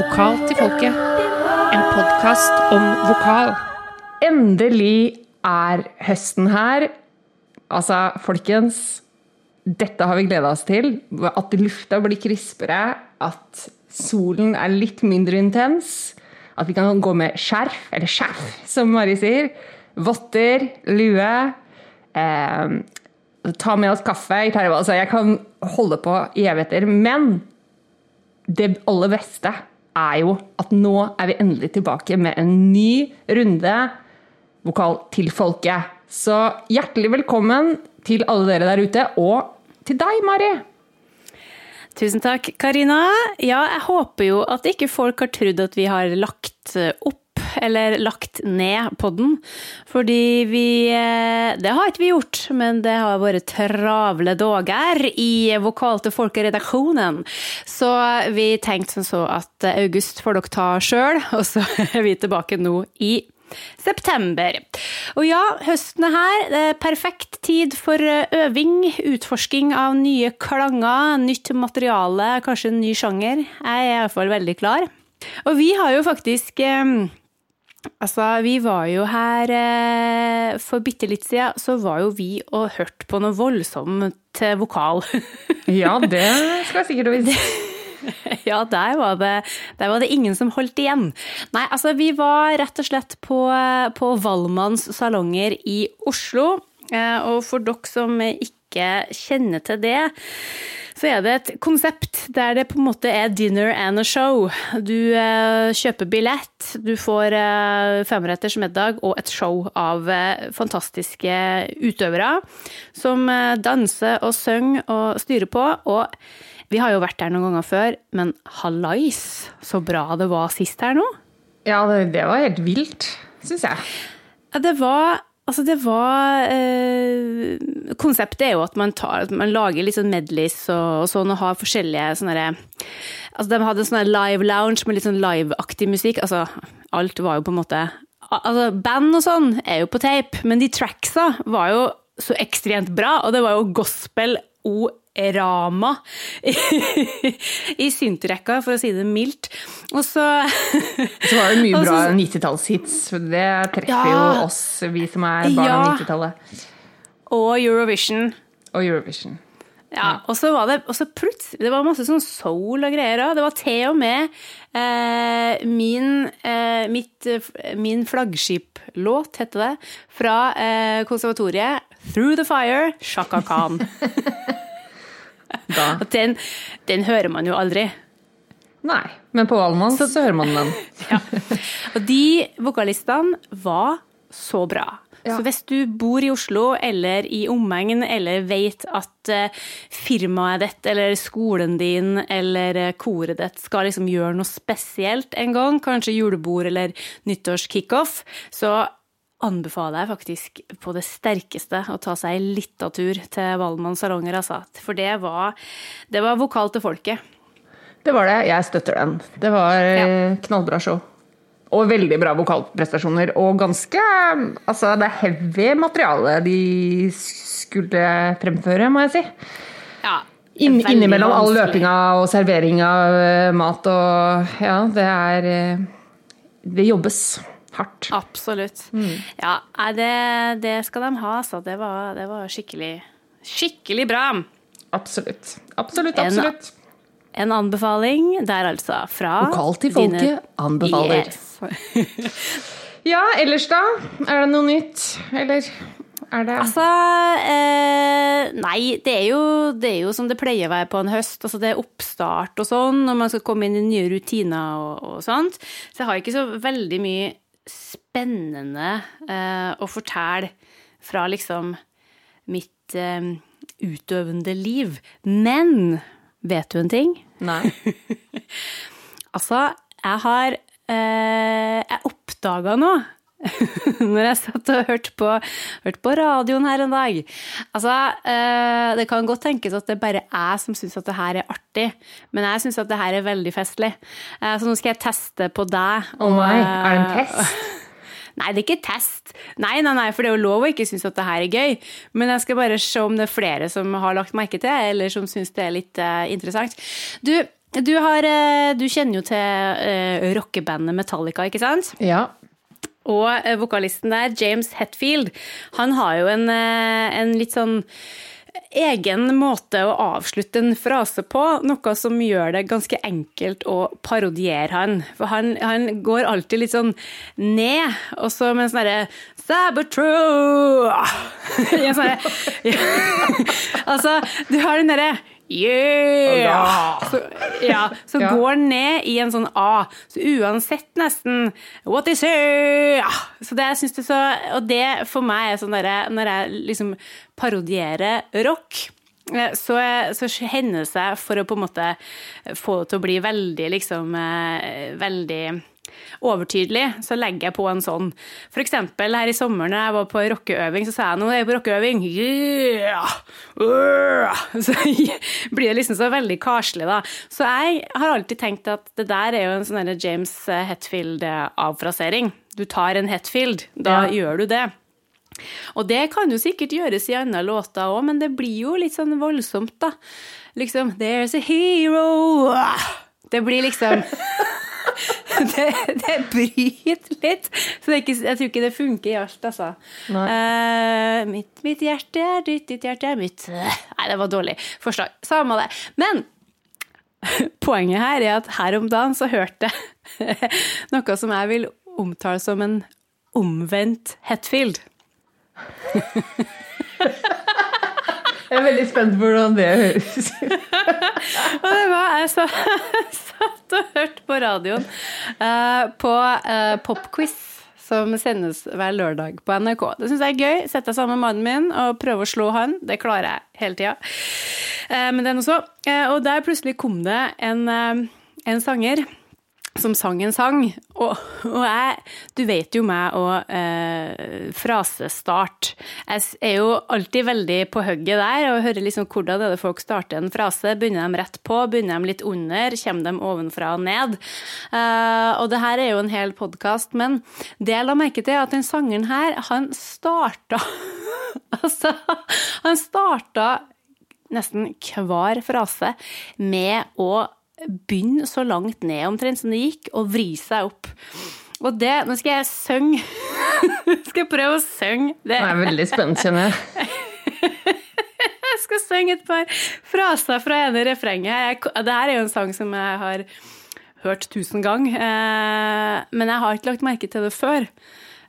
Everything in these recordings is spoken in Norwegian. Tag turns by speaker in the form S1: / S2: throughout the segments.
S1: Vokal til folket. En podkast om vokal.
S2: Endelig er høsten her. Altså, folkens. Dette har vi gleda oss til. At lufta blir krispere. At solen er litt mindre intens. At vi kan gå med skjerf, eller skjerf, som Mari sier. Votter, lue. Eh, ta med oss kaffe. Altså, jeg kan holde på i evigheter. Men det aller beste er jo at nå er vi endelig tilbake med en ny runde vokal til folket. Så hjertelig velkommen til alle dere der ute, og til deg, Mari.
S3: Tusen takk, Karina. Ja, jeg håper jo at ikke folk har trodd at vi har lagt opp eller lagt ned podden. Fordi vi eh, Det har ikke vi gjort, men det har vært travle dager i Vokal til folket-redaksjonen. Så vi tenkte som så at august får dere ta sjøl, og så er vi tilbake nå i september. Og ja, høsten er her. Det er perfekt tid for øving, utforsking av nye klanger, nytt materiale, kanskje en ny sjanger. Jeg er iallfall veldig klar. Og vi har jo faktisk eh, Altså, vi var jo her eh, for bitte litt siden, så var jo vi og hørte på noe voldsomt vokal.
S2: ja, det skal jeg sikkert vise.
S3: ja, der var, det, der var det ingen som holdt igjen. Nei, altså, vi var rett og slett på, på Valmanns salonger i Oslo. Eh, og for dere som ikke kjenner til det, så er det et konsept der det på en måte er dinner and a show. Du eh, kjøper billett, du får eh, femretters middag og et show av eh, fantastiske utøvere som danser og synger og styrer på. Og vi har jo vært der noen ganger før, men hallais, så bra det var sist her nå.
S2: Ja, det, det var helt vilt, syns jeg.
S3: Det var Altså, det var eh, Konseptet er jo at man, tar, man lager litt sånn medleys og, og sånn, og har forskjellige sånne Altså, de hadde en sånn live lounge med litt sånn live-aktig musikk. Altså, alt var jo på en måte Altså, band og sånn er jo på tape, men de tracksa var jo så ekstremt bra, og det var jo gospel o Rama i, i syntrekka, for å si det mildt. Og så
S2: Så var det mye bra 90-tallshits. Det treffer ja, jo oss, vi som er barn av 90-tallet.
S3: Og Eurovision.
S2: Og Eurovision.
S3: Ja, og så var det og så plutselig Det var masse sånn soul og greier òg. Det var til og med eh, min, eh, mitt, min flaggskiplåt, heter det, fra eh, konservatoriet. 'Through the Fire', Shaka Khan. den, den, hører man jo aldri.
S2: Nei, men på Valmann så, så, hører man den.
S3: ja. Og de vokalistene var så bra. Ja. Så hvis du bor i Oslo eller i omegn, eller vet at uh, firmaet ditt eller skolen din eller uh, koret ditt skal liksom gjøre noe spesielt en gang, kanskje julebord eller nyttårskickoff, så anbefaler jeg faktisk på det sterkeste å ta seg en lita tur til Valmanns salonger, altså. For det var, det var vokal til folket.
S2: Det var det. Jeg støtter den. Det var ja. Eh, knallbra show. Og veldig bra vokalprestasjoner. Og ganske Altså, det er heavy materiale de skulle fremføre, må jeg si.
S3: Ja.
S2: In, innimellom all løpinga og servering av mat og Ja, det er eh, Det jobbes hardt.
S3: Absolutt. Mm. Ja, det, det, skal de ha, altså. Det var, det var skikkelig, skikkelig bra.
S2: Absolutt. Absolutt, absolutt.
S3: En, en anbefaling der, altså. Fra
S2: Lokalt til folket dine... anbefaler. Yes. ja, ellers da? Er det noe nytt, eller? Er det
S3: Altså eh, Nei, det er, jo, det er, jo, som det pleier å være på en høst. Altså det er oppstart og sånn, når man skal komme inn i nye rutiner og, og sånt. Så jeg har ikke så veldig mye spennende eh, å fortelle fra liksom mitt eh, utøvende liv. Men vet du en ting?
S2: Nei.
S3: altså, jeg har eh, Jeg oppdaga noe når jeg satt og hørte på, hørte på, radioen her en dag. Altså, eh, det kan godt tenkes at det er bare jeg som syns at det her er artig, men jeg syns at det her er veldig festlig. Eh, så nå skal jeg teste på deg.
S2: Å oh nei, er det en test?
S3: Nei, det er ikke test. Nei, nei, nei, for det er jo lov å ikke synes at det her er gøy. Men jeg skal bare se om det er flere som har lagt merke til eller som syns det er litt uh, interessant. Du, Du, har, uh, du kjenner jo til uh, rockebandet Metallica, ikke sant?
S4: Ja.
S3: Og eh, vokalisten der, James Hetfield, han har jo en, eh, en litt sånn egen måte å avslutte en frase på, noe som gjør det ganske enkelt å parodiere han. For han, han går alltid litt sånn ned, og så med en sånn en sånn Altså, du har den derre Yeah! Så, ja, så
S4: Ja.
S3: går den ned i en sånn A. Så uansett nesten What is it? Så det syns er så Og det for meg er sånn derre Når jeg liksom parodierer rock eh, så, så hender det seg for å på en måte få det til å bli veldig, liksom eh, Veldig overtydelig, så legger jeg på en sånn. For eksempel her i sommer når jeg var på rockeøving, så sa jeg nå er jeg på rockeøving. Yeah! Uh! Så blir det liksom så veldig karslig, da. Så jeg har alltid tenkt at det der er jo en sånn James Hetfield-avfrasering. Du tar en Hetfield, da
S4: Ja.
S3: gjør du det. Og det kan jo sikkert gjøres i andre låter òg, men det blir jo litt sånn voldsomt, da. Liksom There's a hero Det blir liksom det, det bryter litt. Så ikke, jeg tror ikke det funker i alt, altså. Eh, mitt, mitt hjerte er ditt, ditt hjerte er mitt. Nei, det var dårlig forslag. Samme det. Men poenget her er at her om dagen så hørte jeg noe som jeg vil omtale som en omvendt Hetfield.
S4: Jeg er veldig spent på hvordan det høres ut.
S3: Og det var jeg satt og hørt på radioen uh, på uh, popquiz som sendes hver lørdag på NRK. Det syns jeg er gøy. Sette deg sammen med mannen min og prøve å slå han. Det klarer jeg hele tida. Eh, men det er nå så. Eh, og der plutselig kom det en, en sanger som sang en sang. Og, og jeg Du vet jo meg og eh, frasestart. Jeg er jo alltid veldig på hugget der og hører liksom hvordan er det folk starter en frase. Begynner de rett på, begynner de litt under, kommer de ovenfra og ned? Eh, og det her er jo en hel podkast, men det jeg la merke til, er at den sangeren her, han starta Altså, han starta nesten hver frase med å begynne så langt ned omtrent som det gikk, og vri seg opp. Og det Nå skal jeg synge Skal jeg prøve å synge det.
S4: Jeg er veldig spent, kjenner jeg.
S3: Jeg skal synge et par fraser fra ene refrenget Dette er jo en sang som jeg har hørt tusen ganger, eh, men jeg har ikke lagt merke til det før.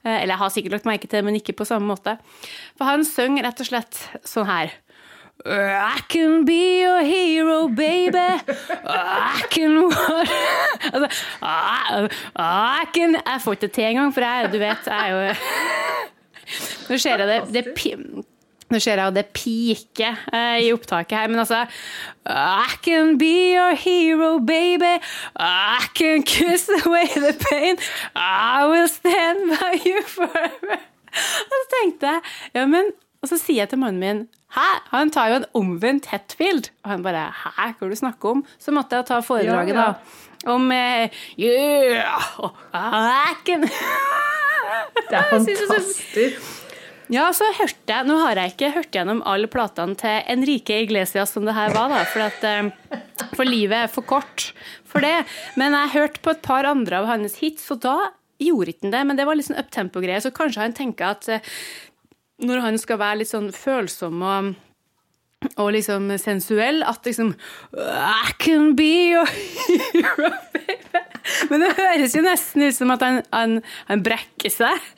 S3: Eh, Eller jeg har sikkert lagt merke til det, men ikke på samme måte. For han synger rett og slett sånn her. I can be your hero, baby. I can altså, I, I can Jeg får ikke det til engang, for jeg, du vet, jeg er jo Nå ser jeg det, det Nå ser jeg det piker eh, i opptaket her, men altså I can be your hero, baby. I can kiss away the pain. I will stand by you forever. Og så tenkte jeg, ja, men Og så sier jeg til mannen min Hæ? Han tar jo en omvendt Hetfield. Og han bare Hæ, hva er det du snakker om? Så måtte jeg ta foredraget,
S4: Ja, ja.
S3: da. Om eh, Yeah! og
S4: Det er fantastisk.
S3: Ja, så hørte jeg Nå har jeg ikke hørt gjennom alle platene til Enrique Iglesias som det her var, da, for, at, eh, for livet er for kort for det. Men jeg hørte på et par andre av hans hits, og da gjorde ikke han det. Men det var litt sånn uptempo-greie, så kanskje han tenker at eh, når han skal være litt sånn følsom og og liksom sensuell, at liksom I can be your hero, baby. Men det høres jo nesten ut som at han, han, han brekker seg.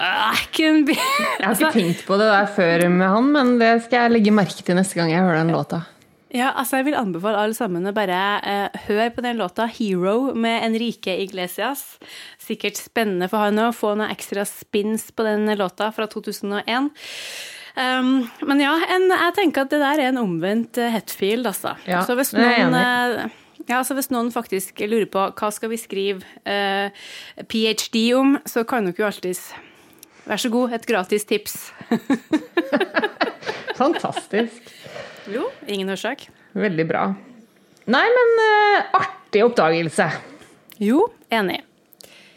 S3: I can be
S4: Jeg har ikke tenkt på det der før med han, men det skal jeg legge merke til neste gang jeg hører den låta.
S3: Ja, altså Jeg vil anbefale alle sammen å bare eh, høre på den låta 'Hero' med Enrique Iglesias. Sikkert spennende for han å få noen ekstra spins på den låta fra 2001. Um, men ja, en, jeg tenker at det der er en omvendt uh, Hetfield, altså.
S4: Ja,
S3: så hvis noen eh, ja, så hvis noen faktisk lurer på hva skal vi skrive eh, ph.d. om, så kan dere jo alltids Vær så god, et gratis tips.
S4: Fantastisk.
S3: Jo, ingen årsak.
S4: Veldig bra. Nei, men uh, artig oppdagelse.
S3: Jo, enig.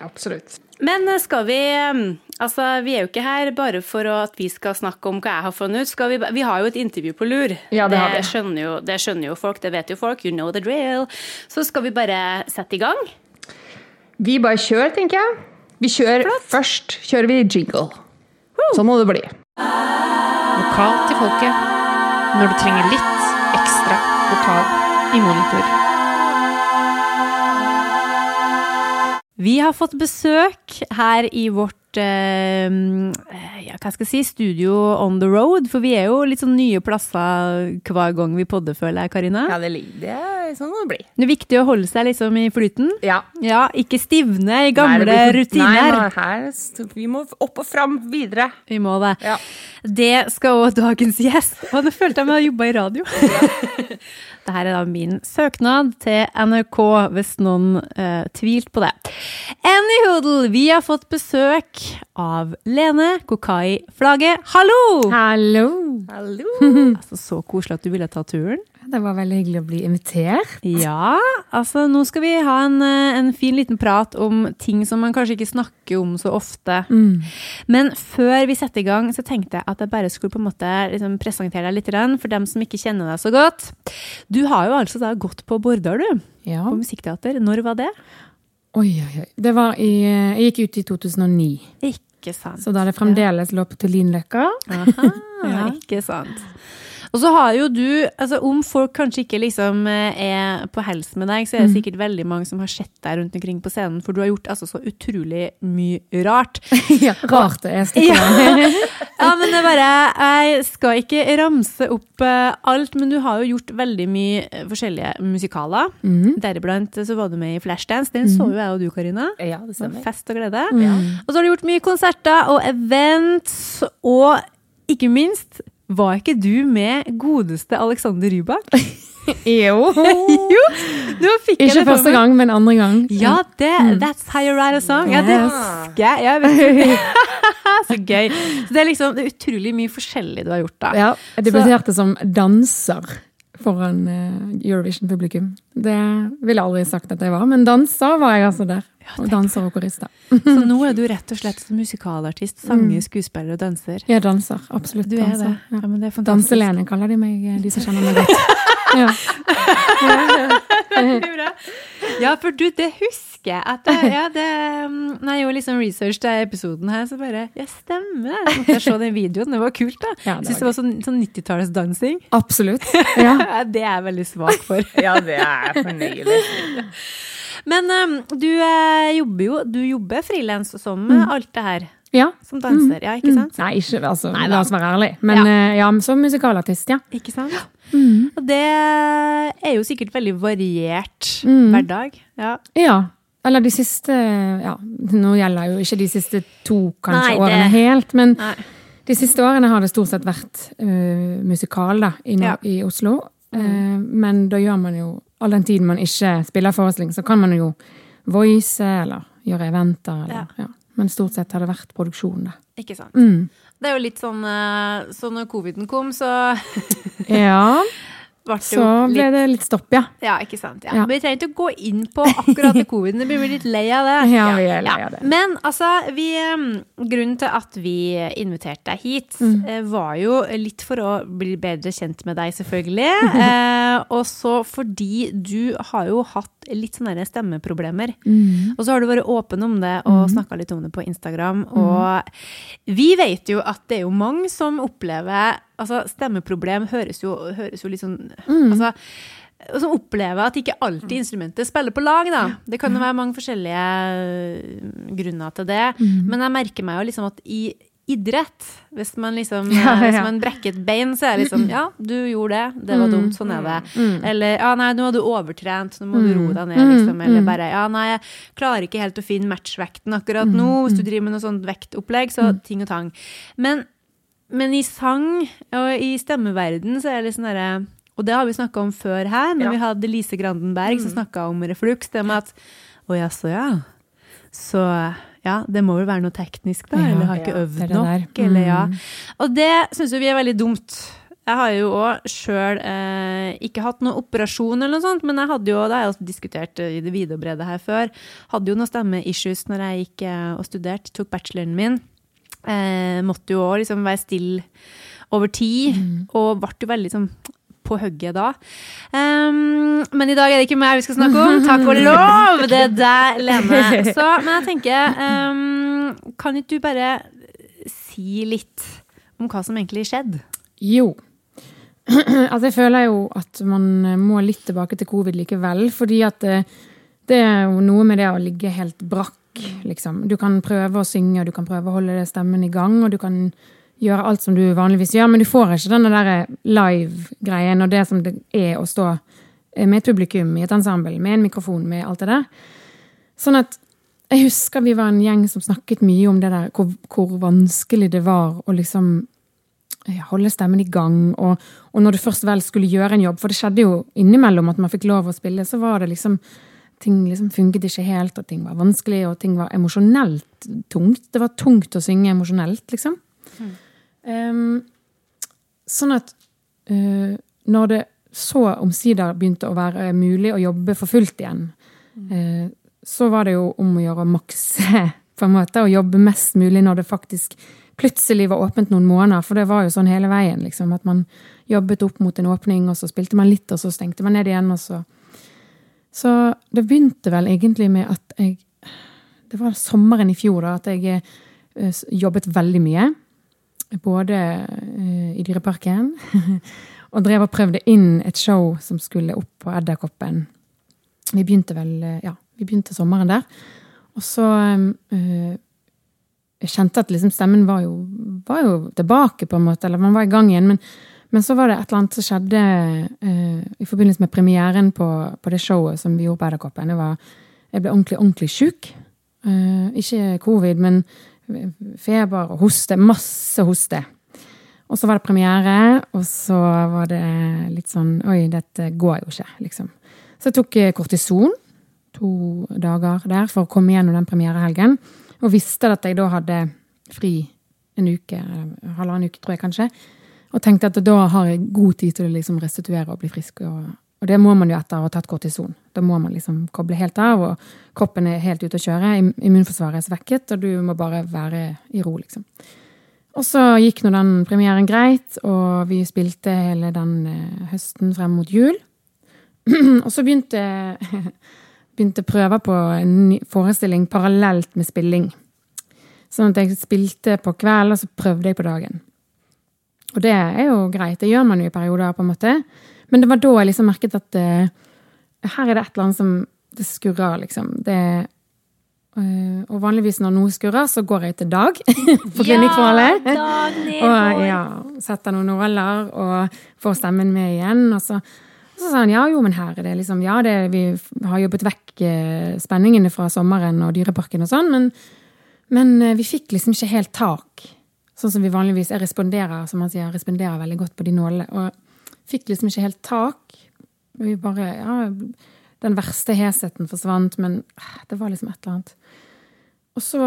S4: Absolutt.
S3: Men eh, skal vi eh, Altså, vi er jo ikke her bare for at vi skal snakke om hva jeg har funnet ut. Skal vi, vi har jo et intervju på lur.
S4: Ja, det har vi.
S3: Skjønner jo, det skjønner jo folk, det vet jo folk. You know the drill. Så skal vi bare sette i gang.
S4: Vi bare kjører, tenker jeg. Vi kjører Først kjører vi jingle. Sånn må det bli.
S1: Lokalt til folket. Når du trenger litt ekstra vokal i monitor.
S3: Vi har fått besøk her i vårt eh, ja, hva skal jeg si, studio on the road. For vi er jo litt sånn nye plasser hver gang vi podder, føler jeg, Karina.
S4: Ja, det, det er sånn må det bli.
S3: Det er viktig å holde seg liksom i flyten.
S4: Ja.
S3: Ja, ikke stivne i gamle
S4: Nei, blir-
S3: rutiner.
S4: Nei, her, vi må opp og fram videre.
S3: Vi må det.
S4: Ja.
S3: Det skal òg dagens gjest. Og nå følte jeg meg jobba i radio. Dette er da min søknad til NRK, hvis noen uh, tvilte på det. Anyhoodle, vi har fått besøk av Lene Kokai Flage. Hallo!
S5: Hallo!
S3: Altså, så koselig at du ville ta turen.
S5: Det var veldig hyggelig å bli invitert.
S3: Ja, altså nå skal vi ha en, eh, en fin liten prat om ting som man kanskje ikke snakker om så ofte. Men før vi setter i gang, så tenkte jeg at jeg bare skulle på en måte liksom presentere deg litt, for dem som ikke kjenner deg så godt. Du har jo altså da gått på Bordar, du.
S5: Ja.
S3: På musikkteater. Når var det?
S5: Oi, oi, oi. Det var i, jeg gikk ut i 2009,
S3: Ikke sant.
S5: så da det fremdeles lå på Tullinløkka.
S3: Aha,
S5: Ja.
S3: ikke sant. Og så har jo du, altså om folk kanskje ikke liksom eh, er på hels med deg, så er det sikkert veldig mange som har sett deg rundt omkring på scenen, for du har gjort altså så utrolig mye rart.
S5: ja, rart det er.
S3: Ja. ja, men det er bare Jeg skal ikke ramse opp eh, alt, men du har jo gjort veldig mye eh, forskjellige musikaler. Deriblant så var du med i Flashdance. Den så jo jeg og du, Karina.
S4: Ja, det
S3: var Fest og glede. Og så har du gjort mye konserter og events, og ikke minst var ikke du med godeste Alexander Rybak?
S5: Jo.
S3: jo! Du fikk jeg
S5: Ikke
S3: det
S5: første gang, men andre gang.
S3: Ja, det, that's how you write a song. Ja, det husker jeg. jeg vet så gøy. Så det er liksom det er utrolig mye forskjellig du har gjort, da.
S5: Ja, jeg debuterte som danser foran eh, Eurovision-publikum. Det ville jeg aldri sagt at jeg var, men danser var jeg altså der. Og danser og korist. da.
S3: Så nå er du rett og slett musikalartist, sanger, skuespiller og danser.
S5: Jeg danser. Absolutt.
S3: Du er
S5: danser.
S3: Ja,
S5: Ja.
S3: men det.
S5: Danselene kaller de meg, eh, de som kjenner meg godt. Ja.
S3: Ja, for du, det husker jeg at det, ja, det, mm, Når jeg gjorde liksom research til episoden her, så bare Ja, stemmer det. Så måtte jeg se den videoen. Det var kult, da.
S5: Ja, det
S3: syns det var sånn, sånn 90-tallsdansing.
S5: Absolutt. Ja.
S3: Ja, det er jeg veldig svak for.
S4: Ja, det er jeg fornøyd med.
S3: Men um, du eh, jobber jo Du jobber frilans som mm. alt det her.
S5: Ja.
S3: Som danser, ja, ikke sant?
S5: Nei, ikke, altså,
S3: Nei
S5: la oss være ærlige. Men
S3: Ja.
S5: eh, ja, som musikalartist, ja.
S3: Ikke sant? Og det er jo sikkert veldig variert hverdag. Ja.
S5: Ja. Eller de siste Ja, nå gjelder jo ikke de siste to kanskje
S3: Nei, det-
S5: årene helt, men
S3: Nei.
S5: de siste årene har det stort sett vært uh, musikal da, i,
S3: Ja.
S5: i Oslo. Uh, men da gjør man jo All den tiden man ikke spiller forestilling, så kan man jo voice eller gjøre eventer. Eller, ja. Men stort sett har det vært produksjon, da.
S3: Ikke sant.
S5: Mm.
S3: Det er jo litt sånn eh, Så når coviden kom, så
S5: Ja, så ble
S3: litt
S5: det litt stopp, ja.
S3: Ja, ikke sant. Ja.
S5: Ja.
S3: Men vi trenger ikke å gå inn på akkurat det coviden. Vi blir litt lei av det.
S5: Ja, vi er lei av det.
S3: Men altså, vi, grunnen til at vi inviterte deg hit,
S5: Mm.
S3: eh, var jo litt for å bli bedre kjent med deg, selvfølgelig. eh, og så fordi du har jo hatt litt sånne stemmeproblemer.
S5: Mm.
S3: Og så har du vært åpen om det og snakka litt om det på Instagram. Og vi vet jo at det er jo mange som opplever Altså, stemmeproblem høres jo, høres jo litt sånn altså, og så opplever at ikke alltid instrumentet spiller på lag. Da. Det kan jo være mange forskjellige øh, grunner til det. Men jeg merker meg jo liksom at i idrett, hvis man liksom
S5: Ja, ja.
S3: Hvis man brekker et bein, så er det liksom Ja, du gjorde det. Det var dumt. Sånn er det. Eller ja, nei, nå har du overtrent, nå må du roe deg ned, liksom. Eller bare ja, nei, jeg klarer ikke helt å finne matchvekten akkurat nå. Hvis du driver med noe sånt vektopplegg, så ting og tang. Men, men i sang og i stemmeverden så er det litt sånn derre og det har vi snakka om før her, når
S4: Ja.
S3: vi hadde Lise Grandenberg som snakka om refluks. Det med at Å jaså, ja. Så ja, det må vel være noe teknisk, da?
S5: Ja,
S3: eller har ikke
S4: ja,
S3: øvd nok?
S5: der.
S3: Eller ja.
S5: Mm.
S3: Og det syns jo vi er veldig dumt. Jeg har jo òg sjøl eh, ikke hatt noen operasjon eller noe sånt, men jeg hadde jo, det har jeg også diskutert i det vide og brede her før, hadde jo noen stemmeissues når jeg gikk eh, og studerte, tok bacheloren min. Eh, måtte jo òg liksom være stille over tid, og ble jo veldig sånn på hugget da. Um, men i dag er det ikke meg vi skal snakke om. Takk og lov! Det er deg, Lene. Så, men jeg tenker um, Kan ikke du bare si litt om hva som egentlig skjedde?
S5: Jo. altså, jeg føler jo at man må litt tilbake til covid likevel. Fordi at det, det er jo noe med det å ligge helt brakk, liksom. Du kan prøve å synge, og du kan prøve å holde stemmen i gang, og du kan gjøre alt som du vanligvis gjør, men du får ikke denne der live-greien og det som det er å stå med et publikum i et ensemble, med en mikrofon, med alt det der. Sånn at jeg husker vi var en gjeng som snakket mye om det der, hvor, hvor vanskelig det var å liksom holde stemmen i gang. Og, og, når du først vel skulle gjøre en jobb, for det skjedde jo innimellom at man fikk lov å spille, så var det liksom Ting liksom funket ikke helt, og ting var vanskelig, og ting var emosjonelt tungt. Det var tungt å synge emosjonelt, liksom. Mm. Um, sånn at uh, når det så omsider begynte å være mulig å jobbe for fullt igjen, mm. uh, så var det jo om å gjøre å makse, på en måte, og jobbe mest mulig når det faktisk plutselig var åpent noen måneder. For det var jo sånn hele veien, liksom, at man jobbet opp mot en åpning, og så spilte man litt, og så stengte man ned igjen, og så Så det begynte vel egentlig med at jeg Det var sommeren i fjor, da, at jeg uh, jobbet veldig mye både uh, i Dyreparken og drev og prøvde inn et show som skulle opp på Edderkoppen. Vi begynte vel uh, Ja, vi begynte sommeren der. Og så uh, Jeg kjente at liksom stemmen var jo, var jo, tilbake, på en måte, eller man var i gang igjen. Men, men så var det et eller annet som skjedde i forbindelse med premieren på, på, det showet som vi gjorde på Edderkoppen. Jeg ble ordentlig, ordentlig sjuk. ikke covid, men feber og hoste. Masse hoste. Og så var det premiere, og så var det litt sånn Oi, dette går jo ikke, liksom. Så jeg tok eh, kortison to dager der for å komme gjennom den premierehelgen. Og visste at jeg da hadde fri en uke, halvannen uke, tror jeg kanskje. Og tenkte at da har jeg god tid til å liksom restituere og bli frisk og og det må man jo etter å ha tatt kortison. Da må man liksom koble helt av, og kroppen er helt ute å kjøre. Immunforsvaret er svekket, og du må bare være i ro, liksom. Og så gikk nå den premieren greit, og vi spilte hele den eh, høsten frem mot jul. og så begynte, begynte prøver på en forestilling parallelt med spilling. Sånn at jeg spilte på kveld, og så prøvde jeg på dagen. Og det er jo greit. Det gjør man jo i perioder, på en måte. Men det var da jeg liksom merket at uh, her er det et eller annet som det skurrer, liksom. Det, uh, og vanligvis når noe skurrer, så går jeg til Dag på klinikkforholdet.
S3: Ja,
S5: og ja, setter noen nåler og får stemmen med igjen. Og så, og så sa han ja, jo, men her er det liksom Ja, det, vi har jobbet vekk uh, spenningene fra sommeren og Dyreparken og sånn, men, men vi fikk liksom ikke helt tak. Sånn som vi vanligvis Jeg responderer som man sier, responderer veldig godt på de nålene. Og Fikk liksom ikke helt tak. Vi bare Ja, den verste hesheten forsvant, men ah, det var liksom et eller annet. Og så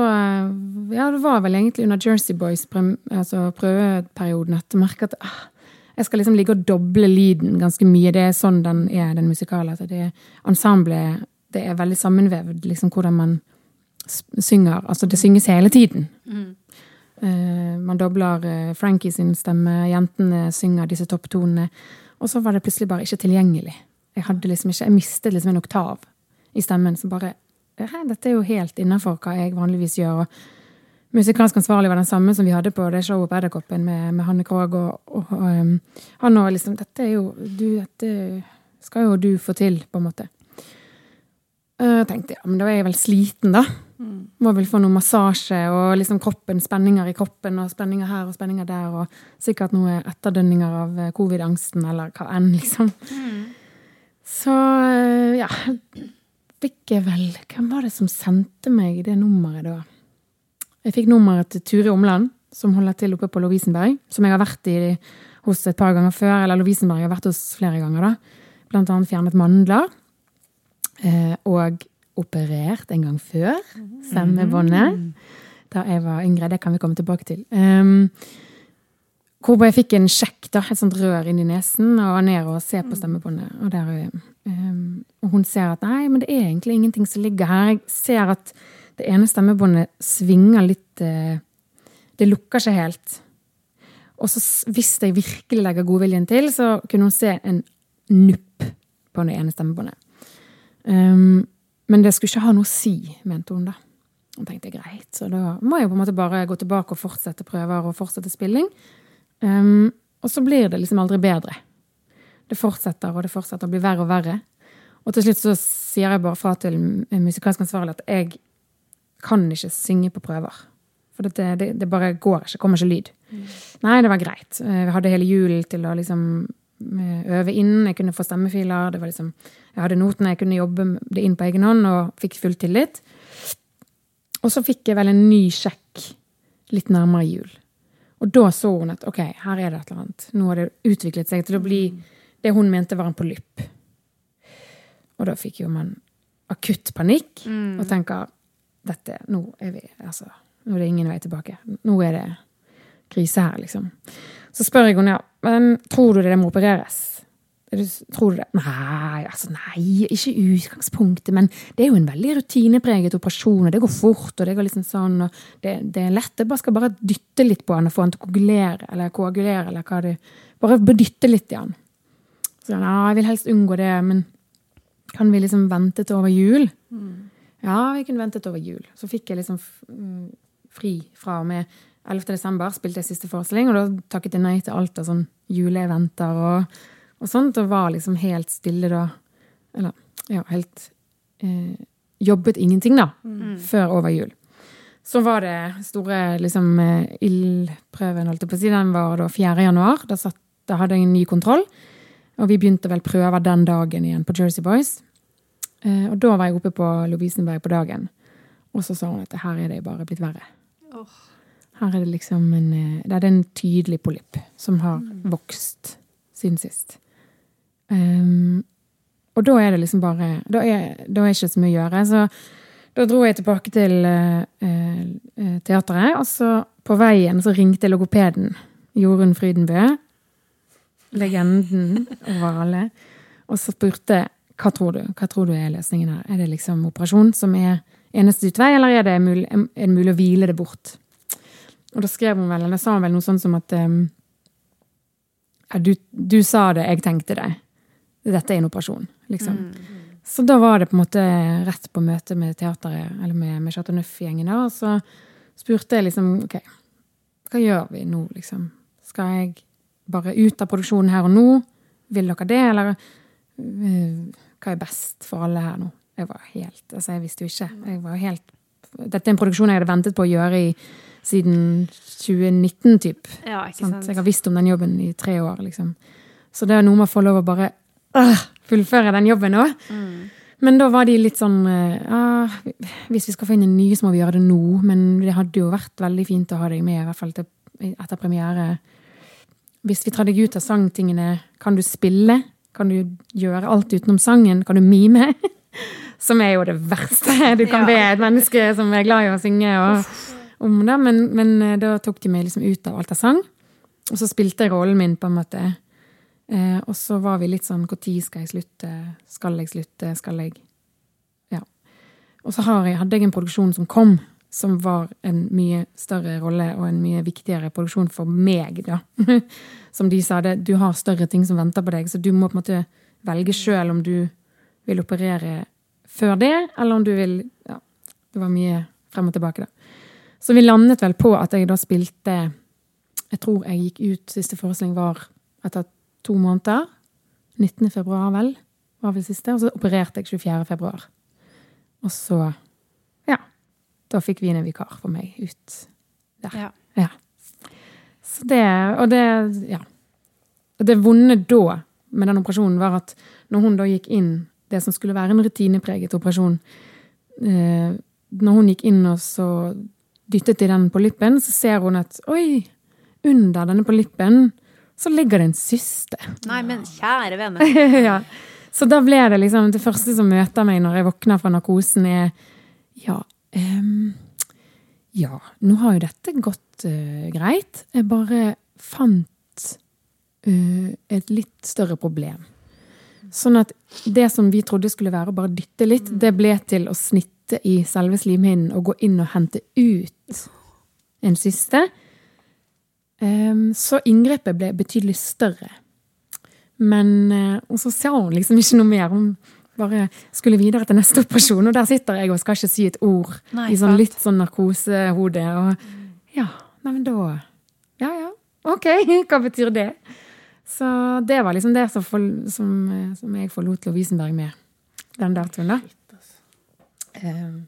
S5: Ja, det var vel egentlig under Jersey Boys altså prøveperioden at jeg merka at ah, jeg skal liksom ligge og doble lyden ganske mye. Det er sånn den er, den musikale. Altså det ensemblet det er veldig sammenvevd, liksom hvordan man synger. Altså det synges hele tiden. Mm. Uh, man dobler uh, Frankie sin stemme, jentene synger disse topptonene. Og så var det plutselig bare ikke tilgjengelig. Jeg hadde liksom ikke, jeg mistet liksom en oktav i stemmen. Så bare Dette er jo helt innafor hva jeg vanligvis gjør. og Musikalsk ansvarlig var den samme som vi hadde på det showet på Edderkoppen med, med Hanne Krogh. Og, og, um, han og liksom Dette er jo du, Dette skal jo du få til, på en måte. Jeg tenkte ja, men da er jeg vel sliten, da. Mm. Må vel få noe massasje og liksom kroppen, spenninger i kroppen og spenninger her og spenninger der. Og sikkert noe etterdønninger av eh, covid-angsten eller hva enn, liksom. Mm. Så eh, ja Fikk jeg vel Hvem var det som sendte meg det nummeret da? Jeg fikk nummeret til Turi Omland, som holder til oppe på Lovisenberg. Som jeg har vært i hos et par ganger før. Eller Lovisenberg har vært hos flere ganger, da. Blant annet fjernet mandler. Eh, og operert en gang før. Stemmebåndet. Da jeg var yngre. Det kan vi komme tilbake til. Um, hvor jeg fikk en sjekk, da, et sånt rør inn i nesen, og var ned og ser på stemmebåndet. Og, der, um, og hun ser at nei, men det er egentlig ingenting som ligger her. Jeg ser at det ene stemmebåndet svinger litt uh, Det lukker ikke helt. Og så hvis jeg virkelig legger godviljen til, så kunne hun se en nupp på det ene stemmebåndet. Um, men det skulle ikke ha noe å si, mente hun da. Hun tenkte greit, så da må jeg på en måte bare gå tilbake og fortsette prøver og fortsette spilling. Um, og så blir det liksom aldri bedre. Det fortsetter og det fortsetter å bli verre og verre. Og til slutt så sier jeg bare fra til musikalsk ansvarlig at jeg kan ikke synge på prøver. For det, det, det bare går ikke. Kommer ikke lyd. Mm. Nei, det var greit. Vi hadde hele julen til å liksom eh, øve inn. Jeg kunne få stemmefiler. Det var liksom, jeg hadde notene, jeg kunne jobbe det inn på egen hånd og fikk full tillit. Og så fikk jeg vel en ny sjekk litt nærmere jul. Og da så hun at ok, her er det et eller annet. Nå har det utviklet seg til å bli det hun mente var en polypp. Og da fikk jo man akutt panikk mm. og tenker dette, nå er vi, altså, nå er det ingen vei tilbake. Nå er det krise her, liksom. Så spør jeg henne ja, men tror du det må opereres? Tror du det? Nei, altså nei, ikke i utgangspunktet. Men det er jo en veldig rutinepreget operasjon, og det går fort. og Det går liksom sånn, og det, det er lett. Jeg bare skal bare dytte litt på han og få han til å koagulere, eller koagulere, eller hva det Bare dytte litt i han. Så ja, jeg vil helst unngå det, men kan vi liksom vente til over jul? Mm. Ja, vi kunne vente til over jul. Så fikk jeg liksom mm, fri fra og med 11. desember, spilte jeg siste forestilling, og da takket jeg nei til alt av sånn juleeventer og og sånt, og var liksom helt stille da. Eller ja, helt eh, Jobbet ingenting, da, mm. før over jul. Så var det store liksom, eh, ildprøven, holdt jeg på å si. Den var da 4. januar. Da, satt, da hadde jeg en ny kontroll. Og vi begynte vel prøver den dagen igjen på Jersey Boys. Eh, og da var jeg oppe på Lovisenberg på dagen. Og så sa hun at her er det bare blitt verre. Oh. Her er det liksom en eh, Det er en tydelig polypp som har mm. vokst siden sist. Um, og da er det liksom bare Da er, da er ikke så mye å gjøre. Så da dro jeg tilbake til uh, uh, teateret, og så på veien så ringte logopeden. Jorunn Frydenbø. Legenden over alle. Og så spurte hva tror du Hva tror du er løsningen her. Er det liksom operasjon som er eneste utvei, eller er det mulig, er det mulig å hvile det bort? Og da skrev hun vel, eller sa hun vel noe sånt som at um, du, du, sa det, jeg tenkte det dette er en operasjon, liksom. Mm. Så da var det på en måte rett på møte med teateret, eller med, med Chateau Neuf-gjengen, og så spurte jeg liksom OK, hva gjør vi nå, liksom? Skal jeg bare ut av produksjonen her og nå? Vil dere det, eller uh, hva er best for alle her nå? Jeg var helt Altså, jeg visste jo ikke. Jeg var helt Dette er en produksjon jeg hadde ventet på å gjøre i siden 2019, typ. Ja, ikke sant? Jeg har visst om den jobben i tre år, liksom. Så det er noe med å få lov å bare øh, fullføre den jobben nå. Mm. Men da var de litt sånn uh, Hvis vi skal få inn en ny, så må vi gjøre det nå. Men det hadde jo vært veldig fint å ha deg med, i hvert fall til, etter premiere. Hvis vi tar deg ut av sangtingene, kan du spille? Kan du gjøre alt utenom sangen? Kan du mime? Som er jo det verste du kan ja. be et menneske som er glad i å synge. Og, om det. Men, men, eh, da tok de meg liksom ut av alt jeg sang. Og så spilte jeg rollen min på en måte Eh, og så var vi litt sånn Når skal jeg slutte? Skal jeg slutte? Skal jeg Ja. Og så jeg, hadde jeg en produksjon som kom, som var en mye større rolle og en mye viktigere produksjon for meg, da. som de sa, det, du har større ting som venter på deg, så du må på en måte velge sjøl om du vil operere før det, eller om du vil Ja, det var mye frem og tilbake, da. Så vi landet vel på at jeg da spilte Jeg tror jeg gikk ut Siste forestilling var etter to måneder. 19. februar, vel, var vel siste. Og så opererte jeg 24. februar. Og så Ja. Da fikk vi inn en vikar for meg ut der. Ja. ja. Så det Og det Ja. Det vonde da med den operasjonen var at når hun da gikk inn det som skulle være en rutinepreget operasjon eh, Når hun gikk inn og så dyttet i den på lippen, så ser hun at oi, under denne på lippen så ligger det en syste.
S3: Nei, men kjære vene.
S5: ja. Så da ble det liksom Det første som møter meg når jeg våkner fra narkosen, er Ja, um, ja, nå har jo dette gått uh, greit. Jeg bare fant uh, et litt større problem. Sånn at det som vi trodde skulle være å bare dytte litt, det ble til å snitte i selve slimhinnen og gå inn og hente ut en syste. Ehm, Så inngrepet ble betydelig større. Men eh, Og så sa hun liksom ikke noe mer. Hun bare skulle videre til neste operasjon, og der sitter jeg og skal ikke si et ord.
S3: Nei,
S5: I sånn litt sånn narkosehode. Og ja, nei, men da Ja ja, ok, hva betyr det? Så det var liksom det som, som, som jeg forlot Lovisenberg med den datoen, da. Ehm,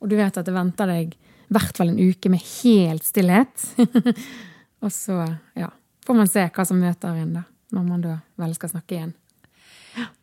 S5: og du vet at det venter deg i hvert fall en uke med helt stillhet. og så, ja, får man se hva som møter en, da. Når man da vel skal snakke igjen.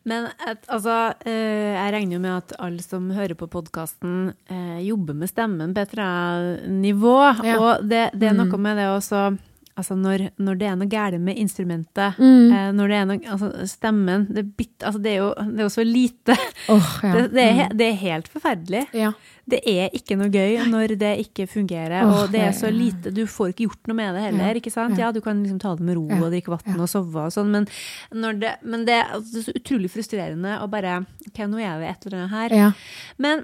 S3: Men et, altså, eh, jeg regner jo med at alle som hører på podkasten, eh, jobber med stemmen på et eller annet nivå.
S5: Ja.
S3: Og det, det er noe med det også Altså når, når det er noe galt med instrumentet, eh, når det er noe Altså stemmen Det, er altså, det, er, jo, det er jo så lite.
S5: Oh, ja.
S3: Det, det, er, det er helt forferdelig.
S5: ja.
S3: Det er ikke noe gøy når det ikke fungerer,
S5: oh,
S3: og det er så lite Du får ikke gjort noe med det heller,
S5: Ja,
S3: ikke sant?
S5: ja.
S3: Du kan liksom ta det med ro og drikke vann og sove og sånn, men, men det, altså, det er så utrolig frustrerende å bare Ok, nå er det et eller annet her. Men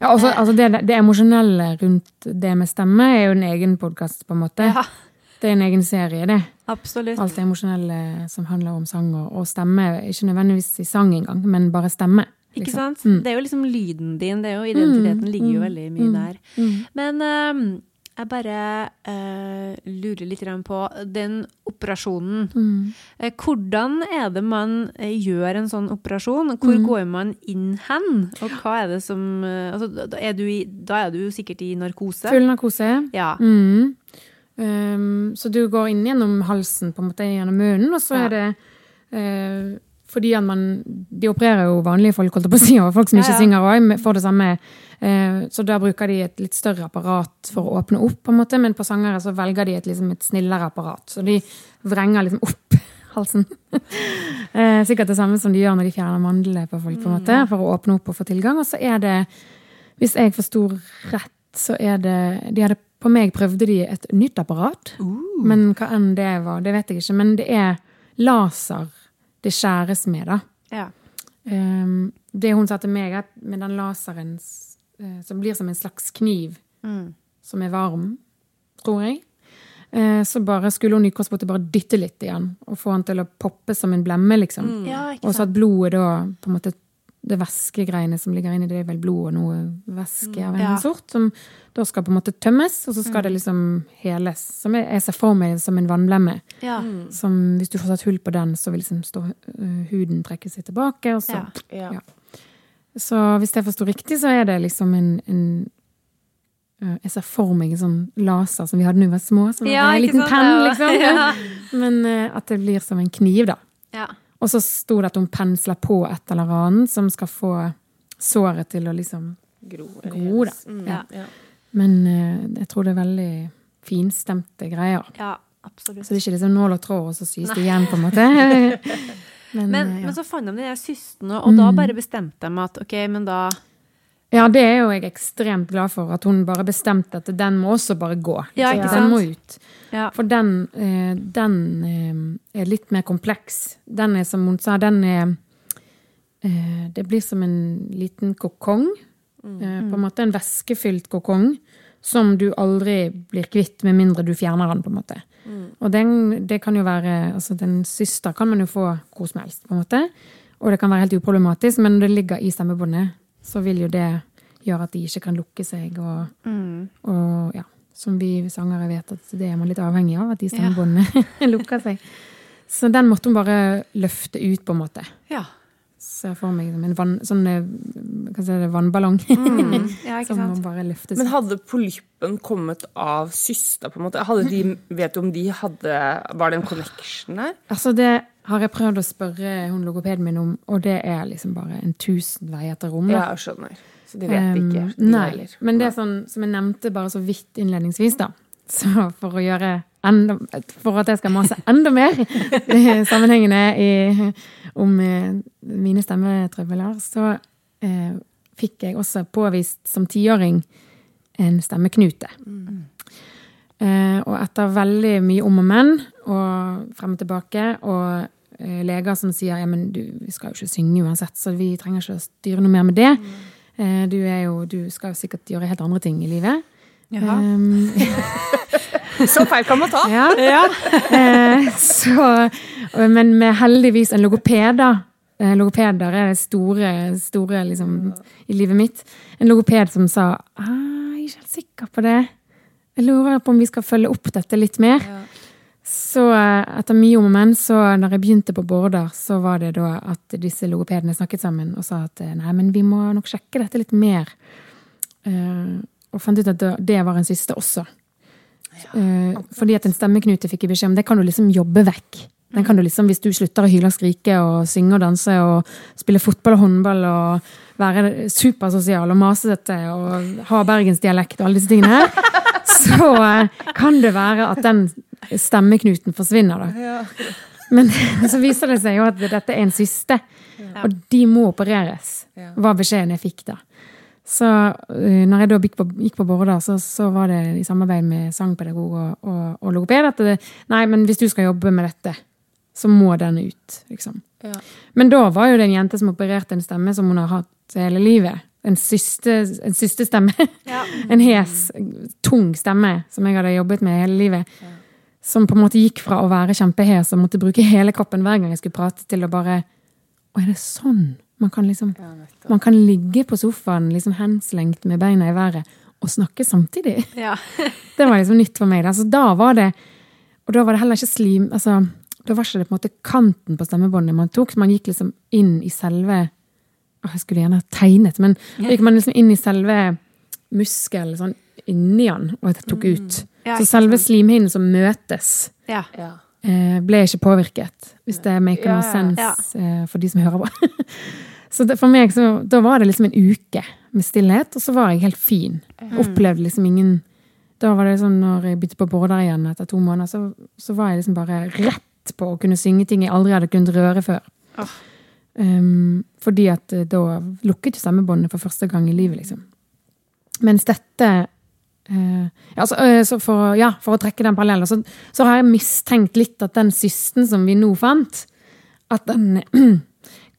S5: ja også, altså det, det emosjonelle rundt det med stemme er jo en egen podkast, på en måte.
S3: ja,
S5: Det er en egen serie, det.
S3: absolutt.
S5: Alt det emosjonelle som handler om sang og, og stemme. Ikke nødvendigvis i sang engang, men bare stemme.
S3: Ikke
S5: sant?
S3: sant? Det er jo liksom lyden din, det er jo identiteten ligger jo veldig mye der. Men uh, jeg bare uh, lurer litt på den operasjonen. Uh, hvordan er det man eh, gjør en sånn operasjon? Hvor går man inn hen? Og hva er det som altså, er du i, da er du sikkert i narkose?
S5: Full narkose.
S3: Ja.
S5: Mm. Um, så du går inn gjennom halsen, på en måte gjennom munnen, og så
S3: Ja.
S5: er det uh, fordi at man De opererer jo vanlige folk, holdt jeg på å si, og folk som ikke
S3: ja.
S5: synger òg, får det samme. Uh, så da bruker de et litt større apparat for å åpne opp, på en måte, men på sangere så velger de et, liksom, et snillere apparat. Så de vrenger liksom opp halsen. uh, sikkert det samme som de gjør når de fjerner mandlene på folk, på en måte, for å åpne opp og få tilgang. Og så er det, hvis jeg forsto rett, så er det de hadde, På meg prøvde de et nytt apparat, men hva enn det var, det vet jeg ikke. Men det er laser det skjæres med, da.
S3: ja.
S5: Um, det hun sa til meg, at med den laseren eh, som blir som en slags kniv,
S3: Mm.
S5: som er varm, tror jeg, uh, så bare skulle hun i bare dytte litt i den, og få den til å poppe som en blemme, liksom.
S3: ja,
S5: Og så at blodet da, på en måte, det væskegreiene som ligger inni, det er vel blod og noe væske av en
S3: Ja.
S5: sort, som da skal på en måte tømmes, og så skal det liksom heles. Som jeg, jeg ser for meg som en vannblemme.
S3: Ja.
S5: Som hvis du får satt hull på den, så vil liksom stå, øh, huden trekke seg tilbake. Og så.
S3: Ja.
S4: Ja.
S5: Ja. så hvis jeg forsto riktig, så er det liksom en, en øh, Jeg ser for meg en sånn laser som vi hadde da vi var små. Som
S3: Ja,
S5: en liten penn, liksom.
S3: Ja.
S5: Men øh, at det blir som en kniv, da.
S3: ja.
S5: Og så sto det at hun pensler på et eller annet som skal få såret til å liksom
S4: Gro.
S5: gro, da.
S4: Mm.
S5: Ja.
S4: Ja.
S5: Men uh, jeg tror det er veldig finstemte greier.
S3: ja, absolutt.
S5: Så det er ikke liksom nål og tråd, og så sys det igjen, på en måte. Men,
S3: Men,
S5: eh,
S3: men så fant de de der systene, og da bare bestemte de at ok, men da
S5: ja, det er jo jeg ekstremt glad for, at hun bare bestemte at den må også bare gå.
S3: Ja, ikke sant?
S5: den må ut.
S3: Ja.
S5: For den, eh, den eh, er litt mer kompleks. Den er, som hun sa, den er eh, Det blir som en liten kokong. Eh, på en måte en væskefylt kokong som du aldri blir kvitt med mindre du fjerner den. på en måte. Og den, det kan jo være, altså Den syster kan man jo få hvor som helst, på en måte. Og det kan være helt uproblematisk, men når det ligger i stemmebåndet, så vil jo det gjøre at de ikke kan lukke seg. Og, og ja, som vi sangere vet, at det er man litt avhengig av, at de stemmebåndene lukker seg. Så den måtte hun bare løfte ut, på en måte.
S3: Ja.
S5: Ser for meg en vann, sånn eh, jeg si, vannballong.
S3: ja, ikke
S5: som
S3: sant?
S5: må bare løftes
S4: Men hadde polyppen kommet av syster, på en måte? Hadde de, vet du om de hadde Var det en connection der?
S5: Altså, det har jeg prøvd å spørre hun logopeden min om, og det er liksom bare en tusen veier til rom. da.
S4: Ja, skjønner. Så de vet ikke,
S5: Um,
S4: de
S5: nei,
S4: heller.
S5: men det er sånn som jeg nevnte bare så vidt innledningsvis, da. Så for å gjøre enda For at jeg skal mase enda mer sammenhengende i, om eh, mine stemmetrøbler, så eh, fikk jeg også påvist som tiåring en stemmeknute. Eh, og etter veldig mye om og men, og frem og tilbake, og leger som sier ja, men du, vi skal jo ikke synge uansett, så vi trenger ikke å styre noe mer med det. Mm. du, jo, du skal jo sikkert gjøre helt andre ting i livet. Um,
S4: Så feil kan man ta.
S5: ja. Eh, så, men med heldigvis en logoped, da. Eh, Logopeder er det store, store liksom, i livet mitt. En logoped som sa ah, jeg er ikke helt sikker på det. Jeg lurer på om vi skal følge opp dette litt mer. Så eh, etter mye om og men, så når jeg begynte på Bårdar, så var det da at disse logopedene snakket sammen og sa at eh, nei, men vi må nok sjekke dette litt mer. Uh, og fant ut at det- var en siste også. Eh, fordi at en stemmeknute fikk jeg beskjed om, det kan du liksom jobbe vekk. Den kan du liksom, Hvis du slutter å hyle og skrike og synge og danse og spille fotball og håndball og være supersosial og masete og ha bergensdialekt og alle disse tingene her, så kan det være at den stemmeknuten forsvinner, da. Men så viser det seg jo at dette er en syste, og de må opereres, var beskjeden jeg fikk da. Så uh, når jeg da gikk på, gikk på Borda, så, så var det i samarbeid med sangpedagog og, og, og logoped at det, nei, men hvis du skal jobbe med dette, så må den ut, liksom. Men da var jo det en jente som opererte en stemme som hun har hatt hele livet. En syste, en systestemme. en hes, tung stemme som jeg hadde jobbet med hele livet. Som på en måte gikk fra å være kjempehes og måtte bruke hele kroppen hver gang jeg skulle prate, til å bare Å, er det sånn? Man kan liksom Man kan ligge på sofaen liksom henslengt med beina i været og snakke samtidig.
S3: Ja.
S5: Det var liksom nytt for meg. Da. Da var det Og da var det heller ikke slim altså, Da var ikke det på en måte kanten på stemmebåndet man tok. Man gikk liksom inn i selve Jeg skulle gjerne ha tegnet, men da gikk man liksom inn i selve muskelen sånn inni den, og tok ut.
S3: Ja,
S5: Så selve slimhinnen som møtes,
S3: Ja.
S5: eh, ble ikke påvirket. Hvis det maker noe sense
S3: Ja.
S5: eh, for de som hører på. Så det, for meg så, da var det liksom en uke med stillhet, og så var jeg helt fin. Opplevde liksom ingen Da var det sånn når jeg byttet på border igjen etter to måneder, så, så var jeg liksom bare rett på å kunne synge ting jeg aldri hadde kunnet røre før. Um, fordi at eh, da lukket jo stemmebåndet for første gang i livet, liksom. Mens dette ja, så, eh, så for, ja, for å trekke den parallellen, så, så har jeg mistenkt litt at den systen som vi nå fant, at den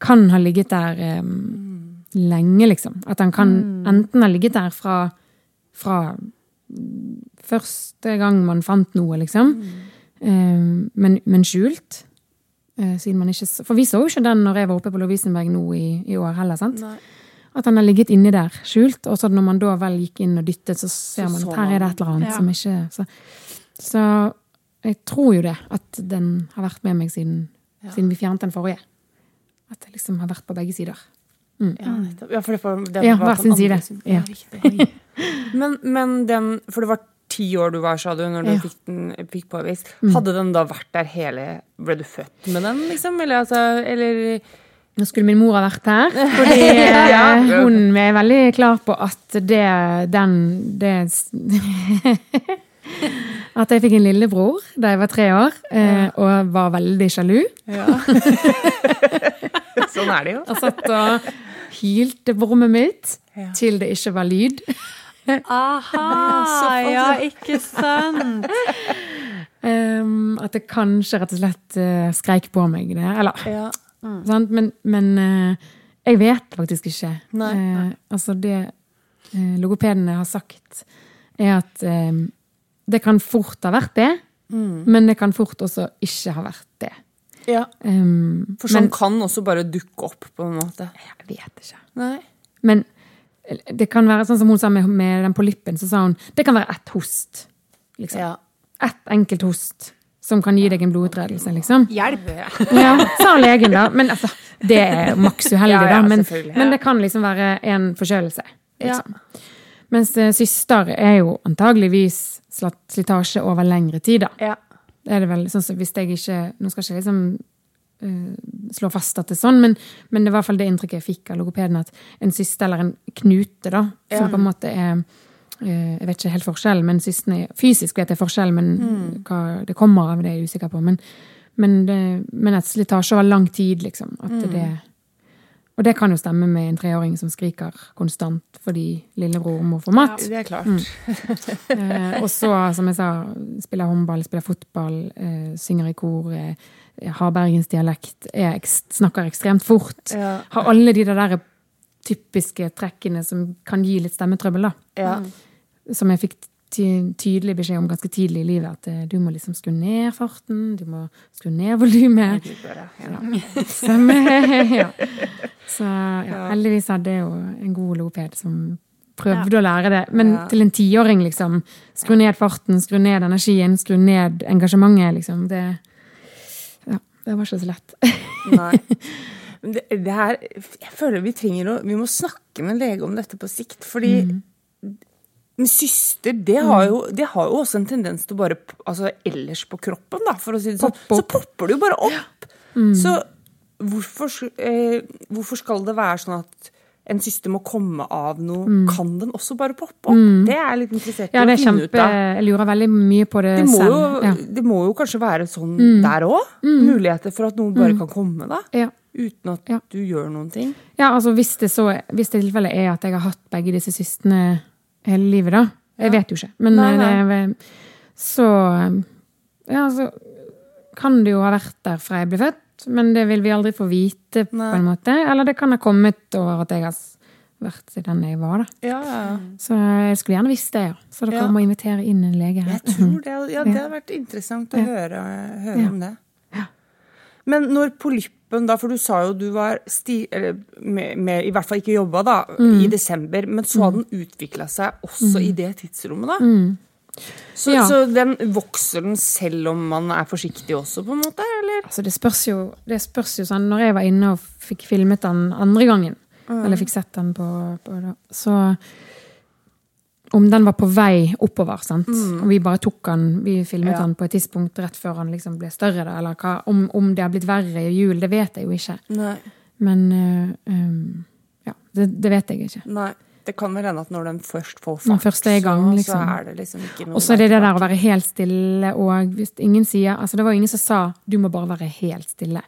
S5: kan ha ligget der um, lenge, liksom. At den kan enten ha ligget der fra, fra første gang man fant noe, liksom. Eh, men, men skjult. Uh, siden man ikke, for vi så jo ikke den når jeg var oppe på Lovisenberg nå i, i år heller. sant? At den har ligget inni der, skjult. Og så når man da vel gikk inn og dyttet, så ser man at her er det et eller annet som ikke så, så jeg tror jo det, at den har vært med meg siden, siden vi fjernet den forrige. At det liksom har vært på begge sider.
S4: Ja, nettopp. Ja, for det, var- det
S5: Ja,
S4: var
S5: hver sin side. Ja.
S4: Men, men den For det var ti år du var, sa du, når du
S5: Ja. Mm.
S4: fikk den fikk påvist. Hadde den da vært der hele Ble du født med den, liksom? Eller altså Eller
S5: Nå skulle min mor ha vært her, fordi ja. hun er veldig klar på at det den det, At jeg fikk en lillebror da jeg var tre år, eh, og var veldig sjalu.
S4: Sånn er det jo.
S5: Og satt og hylte på rommet mitt
S4: Ja.
S5: til det ikke var lyd.
S3: Aha, ja, ikke sant?
S5: Um, at det kanskje rett og slett uh, skreik på meg det. Eller,
S4: Ja.
S5: Sant? Men, men eh, jeg vet faktisk ikke.
S4: Nei,
S5: Eh, altså det eh, logopedene har sagt, er at det kan fort ha vært det,
S4: Mm.
S5: men det kan fort også ikke ha vært det.
S4: ja.
S5: Um,
S4: For sånn
S5: men,
S4: kan også bare dukke opp, på en måte.
S5: Jeg vet ikke.
S4: Nei.
S5: Men det kan være sånn som hun sa med, med den polyppen, så sa hun det kan være ett host. Liksom.
S4: Ja.
S5: Ett enkelt host som kan gi deg en blodutredelse, liksom.
S3: Hjelp.
S5: Ja, sa legen da. Men altså, det er maks uheldig,
S4: Ja, ja,
S5: da. Men, men det kan liksom være en forkjølelse. Liksom. Mens eh, syster er jo antageligvis slitasje over lengre tid, da. Det er det vel, sånn som hvis jeg ikke Nå skal jeg ikke liksom eh, slå fast at det er sånn, men, men det var i hvert fall det inntrykket jeg fikk av logopeden, at en syste eller en knute, da, som på en måte er Jeg vet ikke helt forskjellen, men systen er Fysisk vet jeg forskjellen, men
S4: Mm.
S5: hva det kommer av, det er jeg usikker på. Men, men, det, men et slitasje over lang tid, liksom. At
S4: Mm.
S5: det Og det kan jo stemme med en treåring som skriker konstant fordi lillebror må få mat.
S2: Ja, Det er klart.
S5: Eh, og så, som jeg sa, spiller håndball, spiller fotball, eh, synger i kor, eh, har bergensdialekt, er, snakker ekstremt fort.
S2: Ja.
S5: Har alle de der typiske trekkene som kan gi litt stemmetrøbbel, da.
S2: Ja.
S5: Som jeg fikk tydelig beskjed om ganske tidlig i livet, at eh, du må liksom skru ned farten, du må skru ned volumet.
S2: Ja.
S5: Ja. Så ja, heldigvis hadde jeg jo en god logoped som prøvde å lære det. Men til en tiåring, liksom. Skru ned farten, skru ned energien, skru ned engasjementet, liksom. Det, ja, det var ikke så lett.
S2: Nei. Men det, det her, jeg føler vi trenger å Vi må snakke med en lege om dette på sikt. Fordi
S5: Mm.
S2: En syster, det har, jo, det har jo også en tendens til å bare Altså ellers på kroppen, da, for å si det sånn, så popper det jo bare opp.
S5: Mm.
S2: Så hvorfor, eh, hvorfor skal det være sånn at en syster må komme av noe? Kan den også bare poppe opp? Det er jeg litt interessert i
S5: Mm. Ja,
S2: å finne ut av.
S5: Jeg lurer veldig mye på det,
S2: Det
S5: selv.
S2: jo,
S5: Ja. Mm.
S2: det må jo kanskje være sånn der òg? Muligheter for at noen bare kan komme, da?
S5: Ja.
S2: Uten at
S5: Ja.
S2: du gjør noen ting?
S5: Ja, altså hvis det så Hvis det tilfellet er at jeg har hatt begge disse systene hele livet, da. Jeg vet jo ikke. Men
S2: Nei,
S5: nei. det, så Ja, så kan det jo ha vært der fra jeg ble født, men det vil vi aldri få vite, på
S2: Nei.
S5: en måte. Eller det kan ha kommet over at jeg har vært den jeg var, da.
S2: Ja, ja.
S5: Så jeg skulle gjerne visst det, ja. Så dere må invitere inn en lege her.
S2: Jeg tror det, ja, det hadde vært interessant å høre, høre om det.
S5: Ja.
S2: Men når polyppen da, for du sa jo du var sti, eller med, med, i hvert fall ikke jobba da,
S5: Mm.
S2: i desember, men så hadde den utvikla seg også i det tidsrommet, da? Så,
S5: Mm. Ja.
S2: så den vokser den selv om man er forsiktig også, på en måte? Eller?
S5: Altså, det spørs jo, det spørs jo sånn Når jeg var inne og fikk filmet den andre gangen, eller fikk sett den på, på Så Om den var på vei oppover, sant. Og vi bare tok den, vi filmet
S2: Ja.
S5: den på et tidspunkt rett før han liksom ble større, da, eller hva, om, om det har blitt verre i jul, det vet jeg jo ikke.
S2: Nei.
S5: Men uh, um, Ja, det, det vet jeg ikke.
S2: Nei. Det kan vel hende at når den først får fart,
S5: er i gang,
S2: så,
S5: liksom.
S2: så er det liksom ikke noe
S5: Og så er det det der å være helt stille, og hvis ingen sier Altså, det var jo ingen som sa 'du må bare være helt stille'.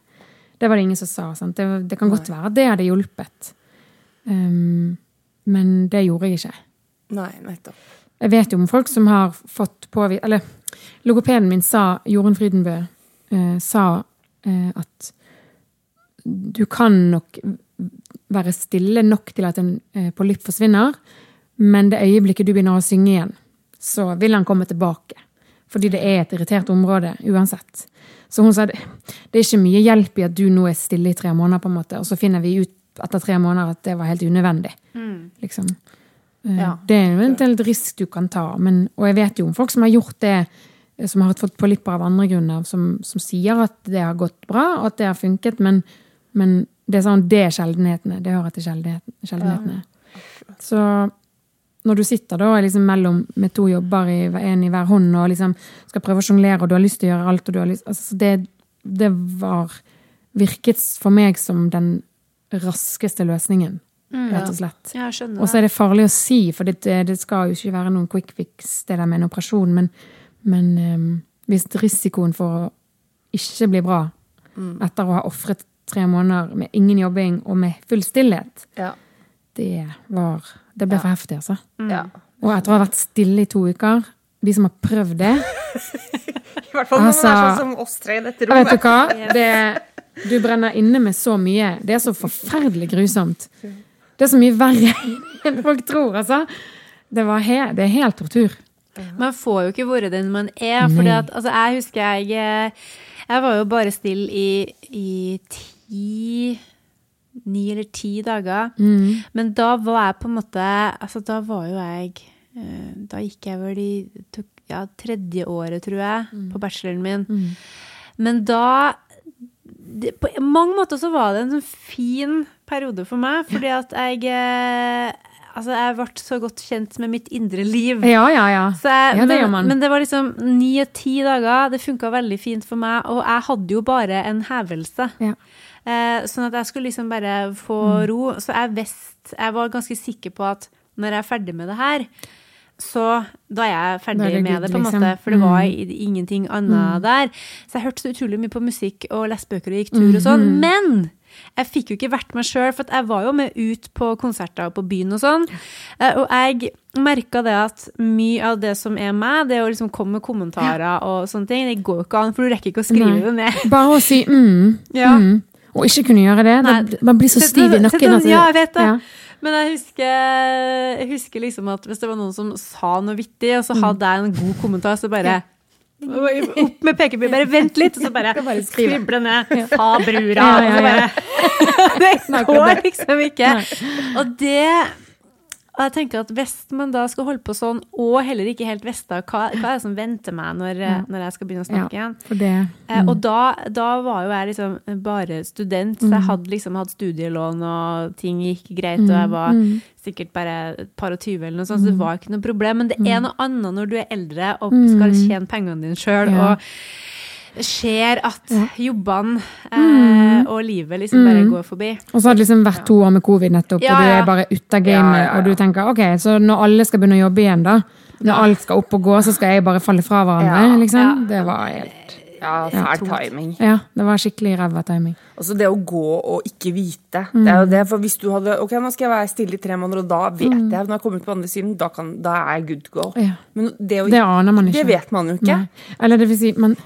S5: Det var det ingen som sa. Sant? Det, det kan godt være at det hadde hjulpet. Um, men det gjorde jeg ikke.
S2: Nei, nettopp.
S5: Jeg vet jo om folk som har fått påvist Eller logopeden min sa, Jorunn Frydenbø, eh, sa eh, at du kan nok være stille nok til at en eh, polypp forsvinner, men det øyeblikket du begynner å synge igjen, så vil han komme tilbake. Fordi det er et irritert område uansett. Så hun sa det, det er ikke mye hjelp i at du nå er stille i tre måneder, på en måte, og så finner vi ut etter tre måneder at det var helt unødvendig. Liksom. Eh,
S2: Ja.
S5: Det er jo en del risk du kan ta. Men, og jeg vet jo om folk som har gjort det, eh, som har fått polypper av andre grunner, som, som sier at det har gått bra, og at det har funket, men, men det er sånn, det er sjeldenhetene. Det hører til sjeldenheten- sjeldenhetene. Så når du sitter da liksom mellom med to jobber, i, en i hver hånd, og liksom skal prøve å sjonglere, og du har lyst til å gjøre alt, lyst, altså det, det var virket for meg som den raskeste løsningen, rett og slett.
S3: Ja,
S5: Og så er det farlig å si, for det, det skal jo ikke være noen quick fix, det der med en operasjon, men, men um, hvis risikoen for å ikke bli bra etter å ha ofret tre måneder med ingen jobbing og med full stillhet,
S2: Ja.
S5: det var Det ble for heftig, altså.
S2: ja.
S5: Og etter å ha vært stille i to uker De som har prøvd det
S2: I hvert fall når
S5: Altså-
S2: man er sånn som oss tre i dette
S5: rommet. vet du hva? Det, du brenner inne med så mye. Det er så forferdelig grusomt. Det er så mye verre enn folk tror, altså. Det, det er helt tortur.
S3: Man får jo ikke vært den man er. For altså, jeg husker jeg eh, Jeg var jo bare stille i, i ti Ni eller ti dager.
S5: Mm.
S3: Men da var jeg på en måte Altså, da var jo jeg eh, Da gikk jeg vel i ja, tredje året, tror jeg,
S5: Mm.
S3: på bacheloren min. Men da det, På mange måter så var det en sånn fin periode for meg, fordi at jeg eh, Altså, jeg ble så godt kjent med mitt indre liv.
S5: Ja, ja, ja.
S3: Så jeg,
S5: Ja, det gjør
S3: men,
S5: man.
S3: men det var liksom ni og ti dager. Det funka veldig fint for meg. Og jeg hadde jo bare en hevelse.
S5: Ja.
S3: Eh, sånn at jeg skulle liksom bare få
S5: Mm.
S3: ro. Så jeg visste Jeg var ganske sikker på at når jeg er ferdig med det her, så da er jeg ferdig
S5: er det
S3: med
S5: good,
S3: det, på en
S5: liksom.
S3: måte. For det var
S5: Mm.
S3: ingenting annet der. Så jeg hørte så utrolig mye på musikk og leste bøker og gikk tur og sånn.
S5: Mhm.
S3: Men jeg fikk jo ikke vært meg sjøl, for jeg var jo med ut på konserter og på byen og sånn. Eh, Og jeg merka det at mye av det som er meg, det å liksom komme med kommentarer og sånne ting, det går jo ikke an, for du rekker ikke å skrive
S5: Nei.
S3: det ned.
S5: Bare å si mm,
S3: Ja.
S5: mm, og ikke kunne gjøre det.
S3: Nei.
S5: man blir så stiv i nakken.
S3: Ja, jeg vet det.
S5: Ja.
S3: Men jeg husker, jeg husker liksom at hvis det var noen som sa noe vittig, og så hadde jeg en god kommentar, så bare opp med pekepinnen, bare vent litt, og så bare,
S5: bare
S3: skrible ned. 'ta brura',
S5: Ja, ja, ja.
S3: Det går liksom ikke. Og det og jeg tenker at Hvis man da skal holde på sånn, og heller ikke helt visste hva, hva er det som venter meg når, når jeg skal begynne å snakke igjen?
S5: For det
S3: Eh, Og da, da var jo jeg liksom bare student, så jeg hadde liksom hatt studielån, og ting gikk greit, og jeg var sikkert bare et par og tyve eller noe sånt, så det var ikke noe problem. Men det er noe annet når du er eldre og skal tjene pengene dine sjøl, ser at jobbene eh, og livet liksom bare går forbi.
S5: Og så har det liksom vært to år med covid nettopp,
S3: Ja,
S5: og du er bare ute av gamet,
S4: Ja, ja, ja.
S5: og du tenker ok, så når alle skal begynne å jobbe igjen, da, når alt skal opp og gå, så skal jeg bare falle fra hverandre,
S4: Ja,
S5: liksom.
S3: ja.
S5: Det var helt
S4: Ja, fæl timing.
S5: Ja, det var skikkelig ræva timing.
S4: Altså det å gå og ikke vite. Det er jo det, for hvis du hadde Ok, nå skal jeg være stille i tre måneder, og da vet jeg Når jeg kommer ut på andre siden, da, kan, da er jeg good to go.
S5: Ja.
S4: Men det, å,
S5: Det aner man ikke.
S4: det vet man jo ikke.
S5: Nei. Eller det vil si, man,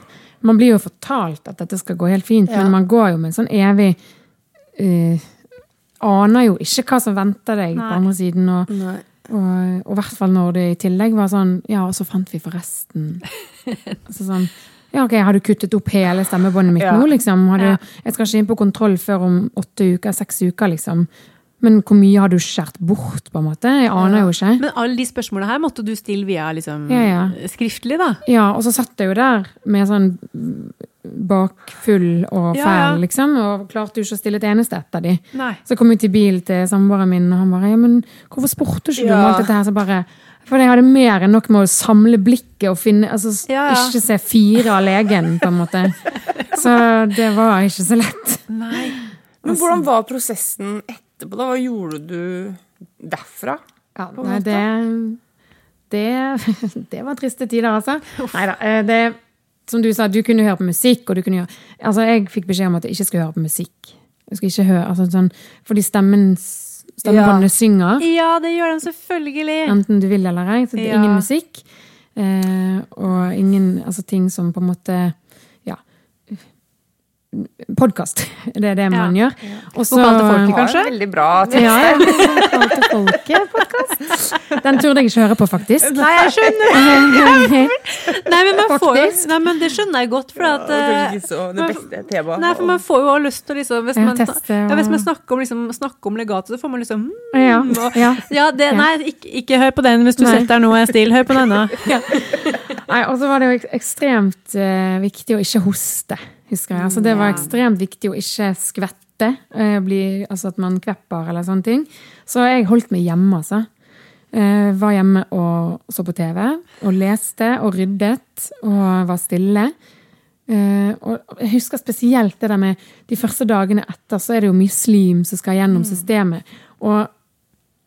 S5: man blir jo fortalt at dette skal gå helt fint,
S4: Ja.
S5: men man går jo med en sånn evig uh, Aner jo ikke hva som venter deg på andre siden. Og, i hvert fall når det i tillegg var sånn Ja, og så fant vi forresten altså sånn, Ja, ok, har du kuttet opp hele stemmebåndet mitt
S4: Ja.
S5: nå, liksom? Har du, Jeg skal ikke inn på kontroll før om åtte uker, seks uker, liksom. Men hvor mye har du skåret bort, på en måte? Jeg aner jo ikke.
S3: Men alle de spørsmålene her måtte du stille via liksom,
S5: Ja, ja.
S3: skriftlig, da.
S5: Ja, og så satt jeg jo der med sånn bakfull og
S3: Ja,
S5: fæl,
S3: ja.
S5: liksom, og klarte jo ikke å stille et eneste et av de.
S3: Nei.
S5: Så kom jeg til bil til samboeren min, og han bare ja, men hvorfor spurte ikke du om
S4: Ja.
S5: alt dette her? Så bare For jeg hadde mer enn nok med å samle blikket og finne Altså
S3: Ja, ja.
S5: ikke se fire av legen, på en måte. Så det var ikke så lett.
S3: Nei.
S4: Men hvordan var prosessen etterpå? da? Hva gjorde du derfra?
S5: Ja, nei, det, det Det var triste tider, altså. Nei da. Det, som du sa, du kunne høre på musikk, og du kunne gjøre Altså, jeg fikk beskjed om at jeg ikke skulle høre på musikk. Jeg skulle ikke høre, altså sånn, Fordi stemmen stemmebåndene synger,
S3: Ja, det gjør de selvfølgelig.
S5: enten du vil eller ei. Så det er
S3: Ja.
S5: ingen musikk. Eh, og ingen altså, ting som på en måte Ja. Podkast. Det er det man
S3: Ja.
S5: gjør. Også,
S3: Vokal til folket, kanskje?
S4: veldig bra
S5: Ja, ja. Vokal til folket-podkast. Den turde jeg ikke høre på, faktisk.
S3: Nei, jeg skjønner. Nei, men, man får, nei, men det skjønner jeg godt, for at
S4: Det var kanskje
S3: eh,
S4: det beste temaet.
S3: Nei, for man får jo også lyst til å liksom Hvis man, ja, hvis man snakker om, liksom, snakker om legato, så får man liksom mm, og-
S5: ja.
S3: ja, det, Nei, ikke, ikke hør på den hvis du
S5: Nei.
S3: sitter der nå og er stille. Hør på denne.
S5: Nei, og så var det jo ekstremt uh, viktig å ikke hoste, husker jeg. Altså, det var ekstremt viktig å ikke skvette, eh, bli, altså at man kvepper eller sånne ting. Så jeg holdt meg hjemme, altså. Eh, var hjemme og så på TV, og leste og ryddet og var stille. Eh, og jeg husker spesielt det der med de første dagene etter, så er det jo mye slim som skal gjennom systemet. Og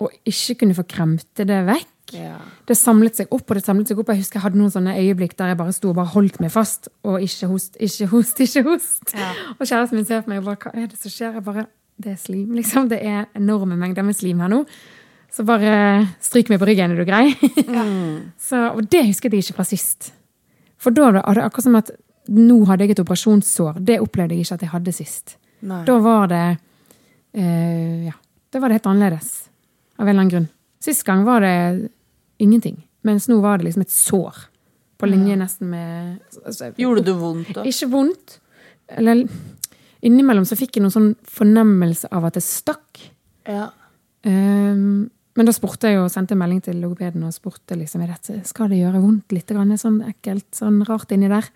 S5: å ikke kunne få kremte det vekk.
S4: Ja.
S5: Det samlet seg opp, og det samlet seg opp. Jeg husker jeg hadde noen sånne øyeblikk der jeg bare sto og bare holdt meg fast. Og ikke host, ikke host, ikke host. Og kjæresten min ser på meg og bare Hva er det som skjer? Jeg bare Det er slim, liksom. Det er enorme mengder med slim her nå. Så bare stryk meg på ryggen, er du grei? Så, og det husket jeg ikke fra sist. For da var det akkurat som at nå hadde jeg et operasjonssår. Det opplevde jeg ikke at jeg hadde sist.
S4: Nei.
S5: Da var det eh, Ja. Da var det helt annerledes. Av en eller annen grunn. Sist gang var det ingenting. Mens nå var det liksom et sår. På linje nesten med altså,
S4: Gjorde det vondt da?
S5: Ikke vondt. Eller innimellom så fikk jeg noen sånn fornemmelse av at det stakk.
S4: Ja.
S5: Um, men da spurte jeg og sendte en melding til logopeden og spurte liksom, dette, skal det gjøre vondt litt, grann, sånn ekkelt, sånn rart inni der.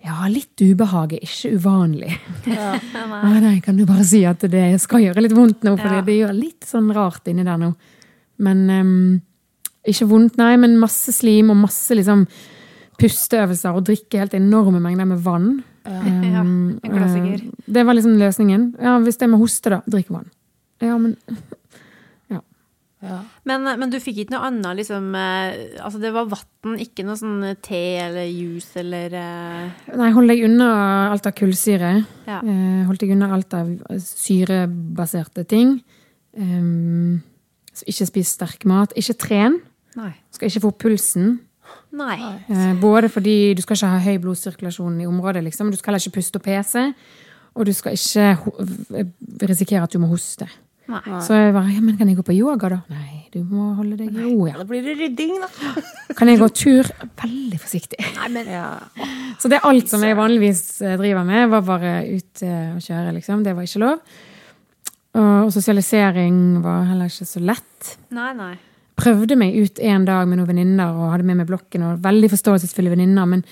S5: Ja, litt ubehag er ikke uvanlig.
S4: Ja.
S5: Nei, nei, kan du bare si at det skal gjøre litt vondt nå, for
S3: Ja.
S5: det gjør litt sånn rart inni der nå. Men ehm, ikke vondt, nei, men masse slim og masse liksom pusteøvelser og drikke helt enorme mengder med vann. Ja, um,
S3: Ja, en klassiker.
S5: eh, det var liksom løsningen. Ja, hvis det er med hoste, da, drikk vann. Ja, men
S2: Ja.
S3: Men, men du fikk ikke noe annet, liksom eh, Altså, det var vann, ikke noe sånn te eller juice eller eh,
S5: Nei, hold deg unna alt av kullsyre.
S3: Ja.
S5: Eh, holdt deg unna alt av syrebaserte ting. Um, så ikke spis sterk mat. Ikke tren.
S3: Nei.
S5: Skal ikke få opp pulsen.
S3: Nei.
S5: Eh, både fordi du skal ikke ha høy blodsirkulasjon i området, liksom. Du skal heller ikke puste og pese. Og du skal ikke risikere at du må hoste.
S3: Nei.
S5: Så jeg bare ja, men kan jeg gå på yoga, da? Nei, du må holde deg i ro, ja.
S2: Da blir det rydding, da.
S5: Kan jeg gå tur? Veldig forsiktig.
S2: Ja.
S5: Så det er alt som jeg vanligvis eh, driver med, var bare ut eh, og kjøre, liksom. Det var ikke lov. Og sosialisering var heller ikke så lett.
S3: Nei, nei.
S5: Prøvde meg ut en dag med noen venninner og hadde med meg blokken. og Veldig forståelsesfulle venninner, men,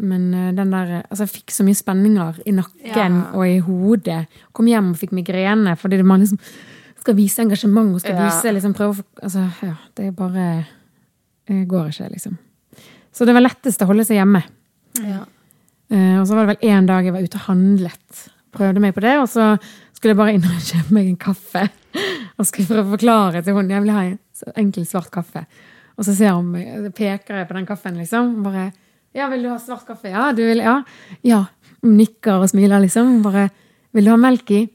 S5: men eh, den der, altså jeg fikk så mye spenninger i nakken
S3: Ja.
S5: og i hodet. Kom hjem og fikk migrene fordi man liksom skal vise engasjement og skal
S2: Ja.
S5: vise liksom prøve altså, ja, Det bare Det går ikke, liksom. Så det var lettest å holde seg hjemme.
S2: Ja.
S5: Uh, og så var det vel én dag jeg var ute og handlet. Prøvde meg på det, og så skulle jeg bare inn og kjøpe meg en kaffe. Og skulle prøve å forklare til henne jeg vil ha en enkel svart kaffe. Og så ser hun peker jeg på den kaffen, liksom. Bare Ja, vil du ha svart kaffe? Ja, du vil Ja. Ja. Hun Nikker og smiler, liksom. Bare Vil du ha melk i?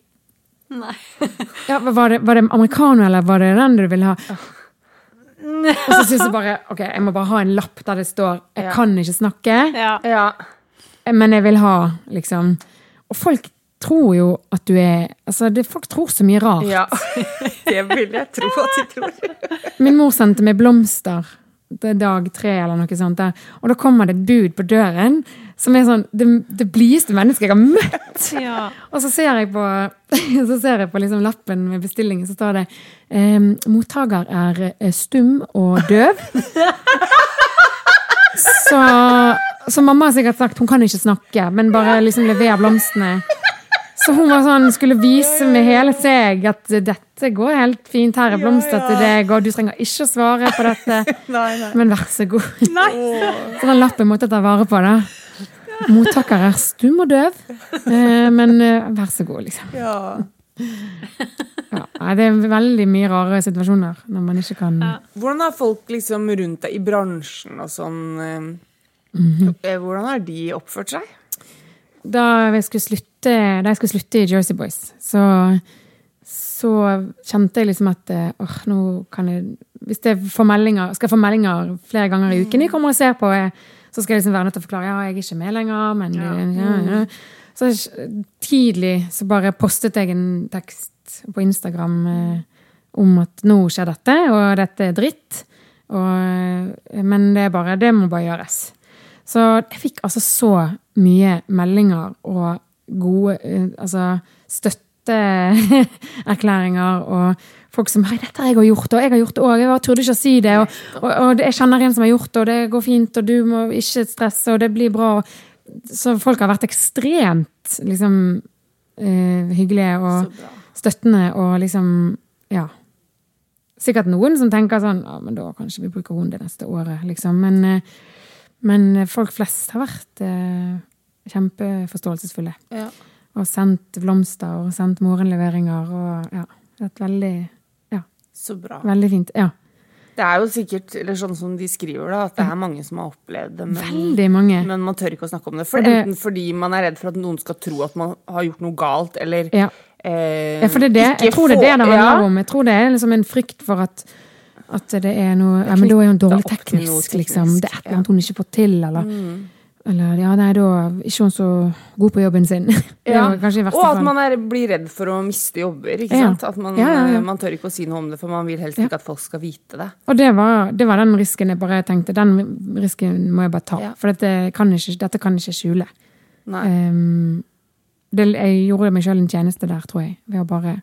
S3: Nei.
S5: Ja, var det, var det americano, eller var det den du ville ha? Og så syns jeg bare ok, jeg må bare ha en lapp der det står 'Jeg
S2: Ja.
S5: kan ikke snakke'.
S3: Ja.
S2: ja.
S5: Men jeg vil ha, liksom. Og folk tror jo at du er Altså, det, folk tror så mye rart.
S2: ja. Det vil jeg tro at de tror.
S5: Min mor sendte meg blomster. Det er dag tre eller noe sånt. Der. Og da kommer det et bud på døren som er sånn det, det blideste mennesket jeg har møtt.
S3: ja.
S5: Og så ser jeg på, så ser jeg på liksom lappen med bestillingen, så står det ehm, mottaker er eh, stum og døv. Så, så mamma har sikkert sagt hun kan ikke snakke, men bare liksom lever blomstene. Så hun var sånn, skulle vise med hele seg at dette går helt fint, her er blomster til deg, og du trenger ikke å svare på dette,
S2: Nei, nei.
S5: men vær så god. Så den lappen måtte jeg ta vare på, da. Mottaker er stum og døv, eh, men eh, vær så god, liksom.
S2: Ja.
S5: Ja, det er veldig mye rare situasjoner når man ikke kan
S2: Hvordan har folk liksom rundt deg i bransjen og sånn eh,
S5: Mhm.
S2: eh, Hvordan har de oppført seg?
S5: Da jeg skulle slutte, da jeg skulle slutte i Jersey Boys, så, så kjente jeg liksom at eh, åh, nå kan jeg Hvis jeg får meldinger, skal jeg få meldinger flere ganger i uken jeg kommer og ser på, eh, så skal jeg liksom være nødt til å forklare ja, jeg er ikke med lenger, men ja, ja. Så tidlig så bare postet jeg en tekst på Instagram eh, om at nå skjer dette, og dette er dritt. Og, eh, men det er bare, det må bare gjøres. Så jeg fikk altså så mye meldinger og gode eh, altså støtteerklæringer og folk som Hei, dette har jeg gjort, og jeg har gjort det òg. Jeg turde ikke å si det. Og, og, og jeg kjenner en som har gjort det, og det går fint, og du må ikke stresse, og det blir bra. Så folk har vært ekstremt liksom eh, hyggelige og støttende og liksom Ja. Sikkert noen som tenker sånn Ja, men da kanskje vi bruker hun det neste året, liksom. Men, eh, men folk flest har vært kjempeforståelsesfulle.
S2: Ja.
S5: Og sendt blomster og sendt morgenleveringer og ja. Det et veldig,
S2: Så bra.
S5: veldig fint. Ja.
S2: Det er jo sikkert, eller sånn som de skriver, da, at det er mange som har opplevd det, men, men man tør ikke å snakke om det. For Enten fordi man er redd for at noen skal tro at man har gjort noe galt, eller
S5: Ja.
S2: eh,
S5: Ja, for det er det. Jeg tror det er det det handler
S2: ja.
S5: om. Jeg tror det er liksom en frykt for at, at det er noe Ja, men da er hun dårlig
S2: noe
S5: teknisk, liksom. Det er et eller annet hun ikke får til, eller Eller ja, nei, da er ikke hun så god på jobben sin.
S2: Ja. Og at
S5: fall.
S2: man er, blir redd for å miste jobber. ikke
S5: Ja.
S2: sant? At man,
S5: Ja,
S2: eh, man tør ikke å si noe om det, for man vil helst ikke at folk skal vite det.
S5: Og det var, det var den risken jeg bare tenkte. Den risken må jeg bare ta. For dette kan, ikke, dette kan ikke skjule. Um, det, jeg gjorde meg sjøl en tjeneste der, tror jeg. Ved å bare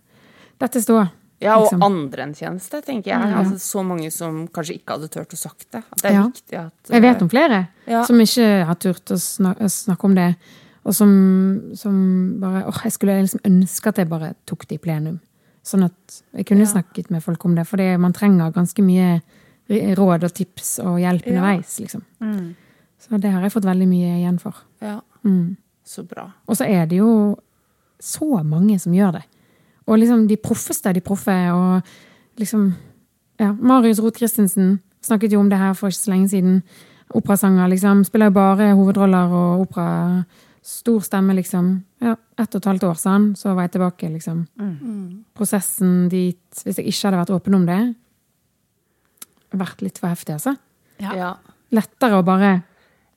S5: Dette stå.
S2: Ja, og
S5: liksom.
S2: andre enn tjeneste, tenker jeg.
S5: Ja.
S2: Altså, så mange som kanskje ikke hadde turt å sagt det. At det er
S5: Ja.
S2: viktig at
S5: Jeg vet om flere
S2: Ja.
S5: som ikke har turt å snakke, snakke om det. Og som, som bare åh, Jeg skulle liksom ønske at jeg bare tok det i plenum. Sånn at jeg kunne snakket med folk om det. For man trenger ganske mye råd og tips og hjelp underveis, liksom.
S3: Mm.
S5: Så det har jeg fått veldig mye igjen for.
S2: Ja,
S5: Mm.
S2: så bra.
S5: Og så er det jo så mange som gjør det. Og liksom de proffeste av de proffe, og liksom ja, Marius Roth Christensen snakket jo om det her for ikke så lenge siden. Operasanger, liksom. Spiller jo bare hovedroller og opera. Stor stemme, liksom. Ja, ett og et halvt år, sa han. Så var jeg tilbake, liksom. Prosessen dit, hvis jeg ikke hadde vært åpen om det, vært litt for heftig, altså.
S3: Ja.
S2: Ja.
S5: Lettere å bare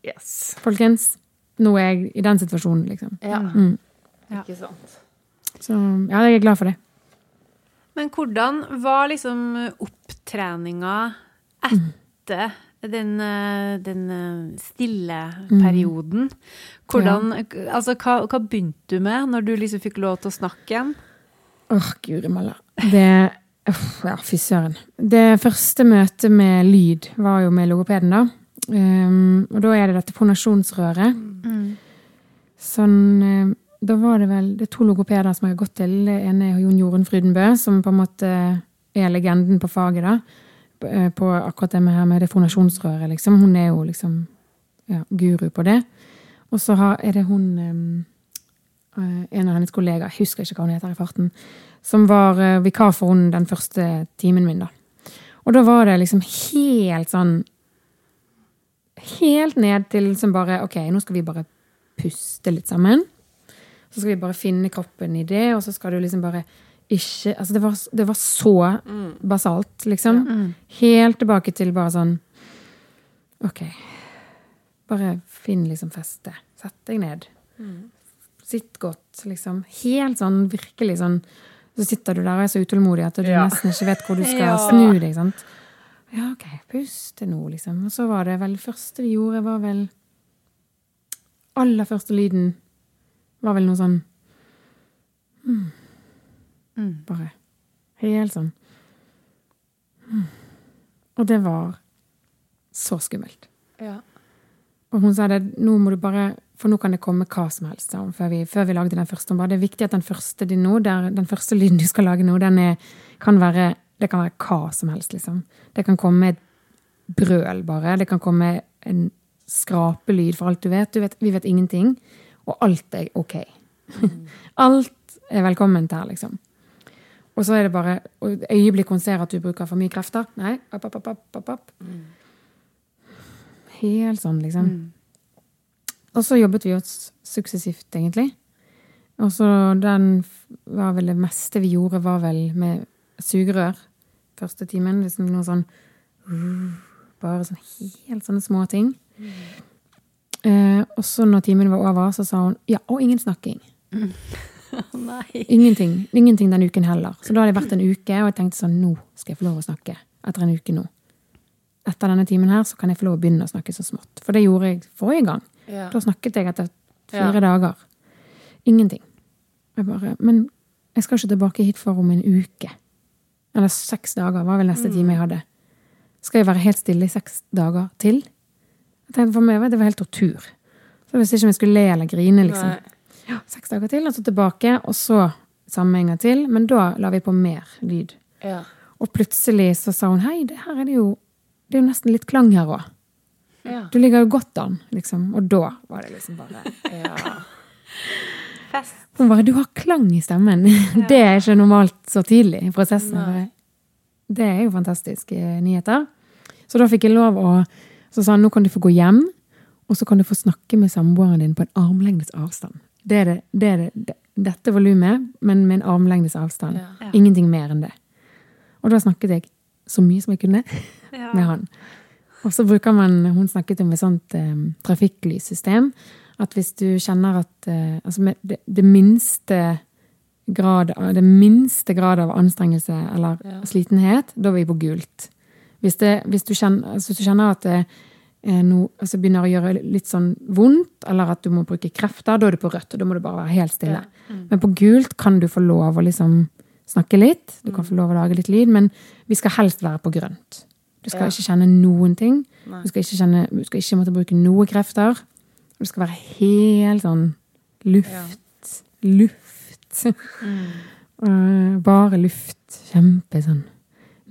S2: Yes.
S5: Folkens, nå er jeg i den situasjonen, liksom.
S2: Ja.
S5: Mm.
S3: Ja.
S2: Ikke sant.
S5: Så ja, jeg er glad for det.
S3: Men hvordan var liksom opptreninga etter den, eh, den eh, stille perioden? Hvordan, altså, hva, hva begynte du med når du liksom fikk lov til å snakke igjen?
S5: Åh, guri malla. Det Ja, fy søren. Det første møtet med lyd var jo med logopeden, da. Um, og da er det dette fonasjonsrøret. Sånn eh, Da var det vel Det er to logopeder som jeg har gått til. Det ene er Jon Jorunn Frydenbø, som på en måte er legenden på faget, da. På- eh, akkurat det med, her med det fonasjonsrøret, liksom. Hun er jo liksom ja, guru på det. Og så er det hun um, eh, en av hennes kollegaer, jeg husker ikke hva hun heter i farten, som var eh, vikar for hun den første timen min, da. Og da var det liksom helt sånn Helt ned til som bare Ok, nå skal vi bare puste litt sammen. Så skal vi bare finne kroppen i det, og så skal du liksom bare ikke Altså, det var, det var så basalt, liksom. Helt tilbake til bare sånn Ok. Bare finn liksom feste. Sett deg ned. Sitt godt, liksom. Helt sånn virkelig sånn Så sitter du der og er så utålmodig at du
S2: Ja.
S5: nesten ikke vet hvor du skal
S3: Ja.
S5: snu deg. sant? Ja, OK, puste nå, liksom. Og så var det vel første vi gjorde, var vel Aller første lyden var vel noe sånn mm, Bare helt sånn mm. Og det var så skummelt.
S2: Ja.
S5: Og hun sa det, nå må du bare, for nå kan det komme hva som helst, sa hun, før vi, før vi lagde den første. Hun bare, det er viktig at den første din nå, der, den første lyden du skal lage nå, den er, kan være, det kan være hva som helst, liksom. Det kan komme et brøl bare, det kan komme en skrapelyd for alt du vet. Du vet vi vet ingenting, og alt er ok. alt er velkomment her, liksom. Og så er det bare øyeblikk hun ser at du bruker for mye krefter. Nei, opp, opp, opp, opp, opp, Mm. Helt sånn, liksom. Og så jobbet vi oss suksessivt, egentlig. Og så den var vel det meste vi gjorde, var vel med sugerør første timen. Liksom noe sånn Bare sånn helt sånne små ting. Eh, og så når timen var over, så sa hun ja, og ingen snakking.
S3: Nei.
S5: Ingenting. Ingenting den uken heller. Så da hadde det vært en uke, og jeg tenkte sånn, nå skal jeg få lov å snakke. Etter en uke nå. Etter denne timen her, så kan jeg få lov å begynne å snakke så smått. For det gjorde jeg forrige gang.
S2: Ja.
S5: Da snakket jeg etter fire
S2: Ja.
S5: dager. Ingenting. Jeg bare, men jeg skal ikke tilbake hit for om en uke. Eller seks dager var vel neste time jeg hadde. Skal jeg være helt stille i seks dager til? Jeg tenkte For meg var det var helt tortur. Så visste ikke om jeg skulle le eller grine. liksom. Ja, seks dager til, og så tilbake, og så samme en gang til. Men da la vi på mer lyd.
S2: Ja.
S5: Og plutselig så sa hun hei, det her er det jo det er jo nesten litt klang her òg.
S2: Ja.
S5: Du ligger jo godt an, liksom. Og da var det liksom bare
S2: ja.
S3: Fest.
S5: Hun bare 'du har klang i stemmen'. Det er ikke normalt så tidlig i prosessen. Nei. Det er jo fantastiske nyheter. Så da fikk jeg lov å Så sa han nå kan du få gå hjem, og så kan du få snakke med samboeren din på en armlengdes avstand. Det er det, det, er det, det dette volumet, men med en armlengdes avstand.
S2: Ja.
S5: Ingenting mer enn det. Og da snakket jeg så mye som jeg kunne
S3: Ja.
S5: med han. Og så bruker man, hun snakket om et sånt eh, trafikklyssystem, at hvis du kjenner at eh, altså med det, det minste grad av, det minste grad av anstrengelse eller
S2: Ja.
S5: slitenhet, da er vi på gult. Hvis, det, hvis, du, kjenner, altså hvis du kjenner at det eh, no, altså begynner å gjøre litt sånn vondt, eller at du må bruke krefter, da er du på rødt, og da må du bare være helt stille. Men på gult kan du få lov å liksom snakke litt, du kan få lov å lage litt lyd, men vi skal helst være på grønt. Du skal
S2: Ja.
S5: ikke kjenne noen ting.
S2: Nei.
S5: Du skal ikke, kjenne, du skal ikke måtte bruke noe krefter. Du skal være helt sånn luft. Luft. Mm. bare luft. Kjempe sånn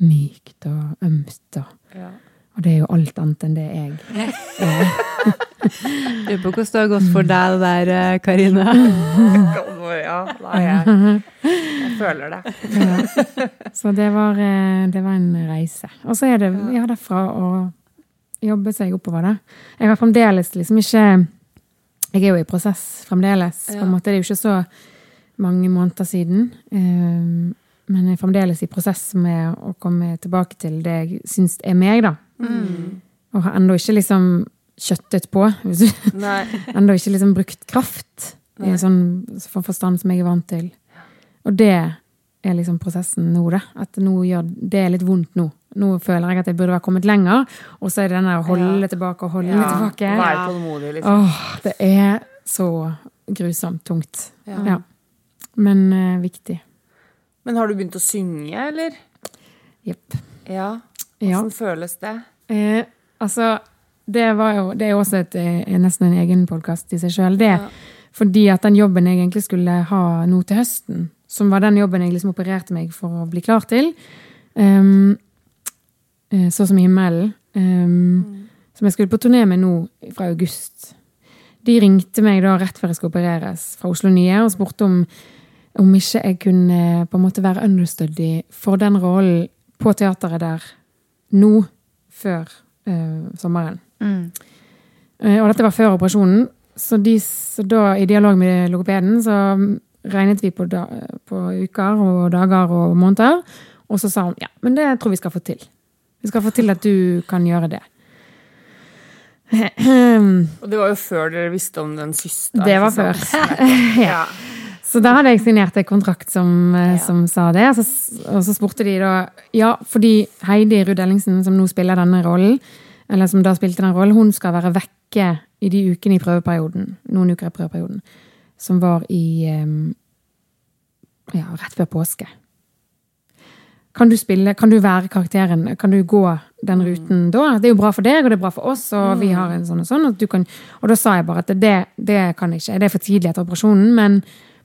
S5: mykt og ømt. Og,
S2: Ja.
S5: og det er jo alt annet enn det jeg er.
S3: Lurer på hvordan det har gått for deg det der, eh, Karina.
S2: Ja, nei, jeg, jeg føler det.
S5: Ja. Så det var, eh, det var en reise. Og så er det ja, derfra å jobbe seg oppover, da. Jeg har fremdeles liksom ikke Jeg er jo i prosess fremdeles. På en måte. Det er jo ikke så mange måneder siden. eh, Men jeg er fremdeles i prosess med å komme tilbake til det jeg syns er meg, da. Og har ennå ikke liksom kjøttet på. Ennå ikke liksom brukt kraft i en sånn for forstand som jeg er vant til. Og det er liksom prosessen nå, da. At nå gjør, det er litt vondt nå. Nå føler jeg at jeg burde være kommet lenger, og så er det den der å holde tilbake og holde
S2: Ja,
S5: tilbake.
S2: Være tålmodig, liksom.
S5: Åh, det er så grusomt tungt.
S2: Ja.
S5: Ja. Men uh, viktig.
S2: Men har du begynt å synge, eller?
S5: Jepp.
S2: Ja.
S5: Ja.
S2: Hvordan føles det?
S5: Eh, altså, det, var jo, det er jo også et, eh, nesten en egen podkast i seg sjøl. Det
S2: Ja.
S5: fordi at den jobben jeg egentlig skulle ha nå til høsten, som var den jobben jeg liksom opererte meg for å bli klar til, um, så som himmelen, um, mm. som jeg skulle på turné med nå fra august. De ringte meg da rett før jeg skulle opereres fra Oslo Nye og spurte om, om ikke jeg kunne på en måte være understudy for den rollen på teateret der nå, før uh, sommeren. Eh, og dette var før operasjonen, så, de, så da i dialog med logopeden så regnet vi på, da, på uker og dager og måneder, og så sa hun ja, men det tror vi skal få til. Vi skal få til at du kan gjøre det.
S2: Og det var jo før dere visste om den systa.
S5: Det var før.
S2: ja.
S5: Så da hadde jeg signert en kontrakt som, ja. som sa det. Og så, og så spurte de da Ja, fordi Heidi Ruud Ellingsen, som nå spiller denne rollen, eller som da spilte den rollen, hun skal være vekke i de ukene i prøveperioden. Noen uker i prøveperioden. Som var i eh, Ja, rett før påske. Kan du spille, kan du være karakteren? Kan du gå den ruten da? Det er jo bra for deg, og det er bra for oss, og vi har en sånn og sånn. Og, du kan, og da sa jeg bare at det, det kan jeg ikke. Det er for tidlig etter operasjonen, men,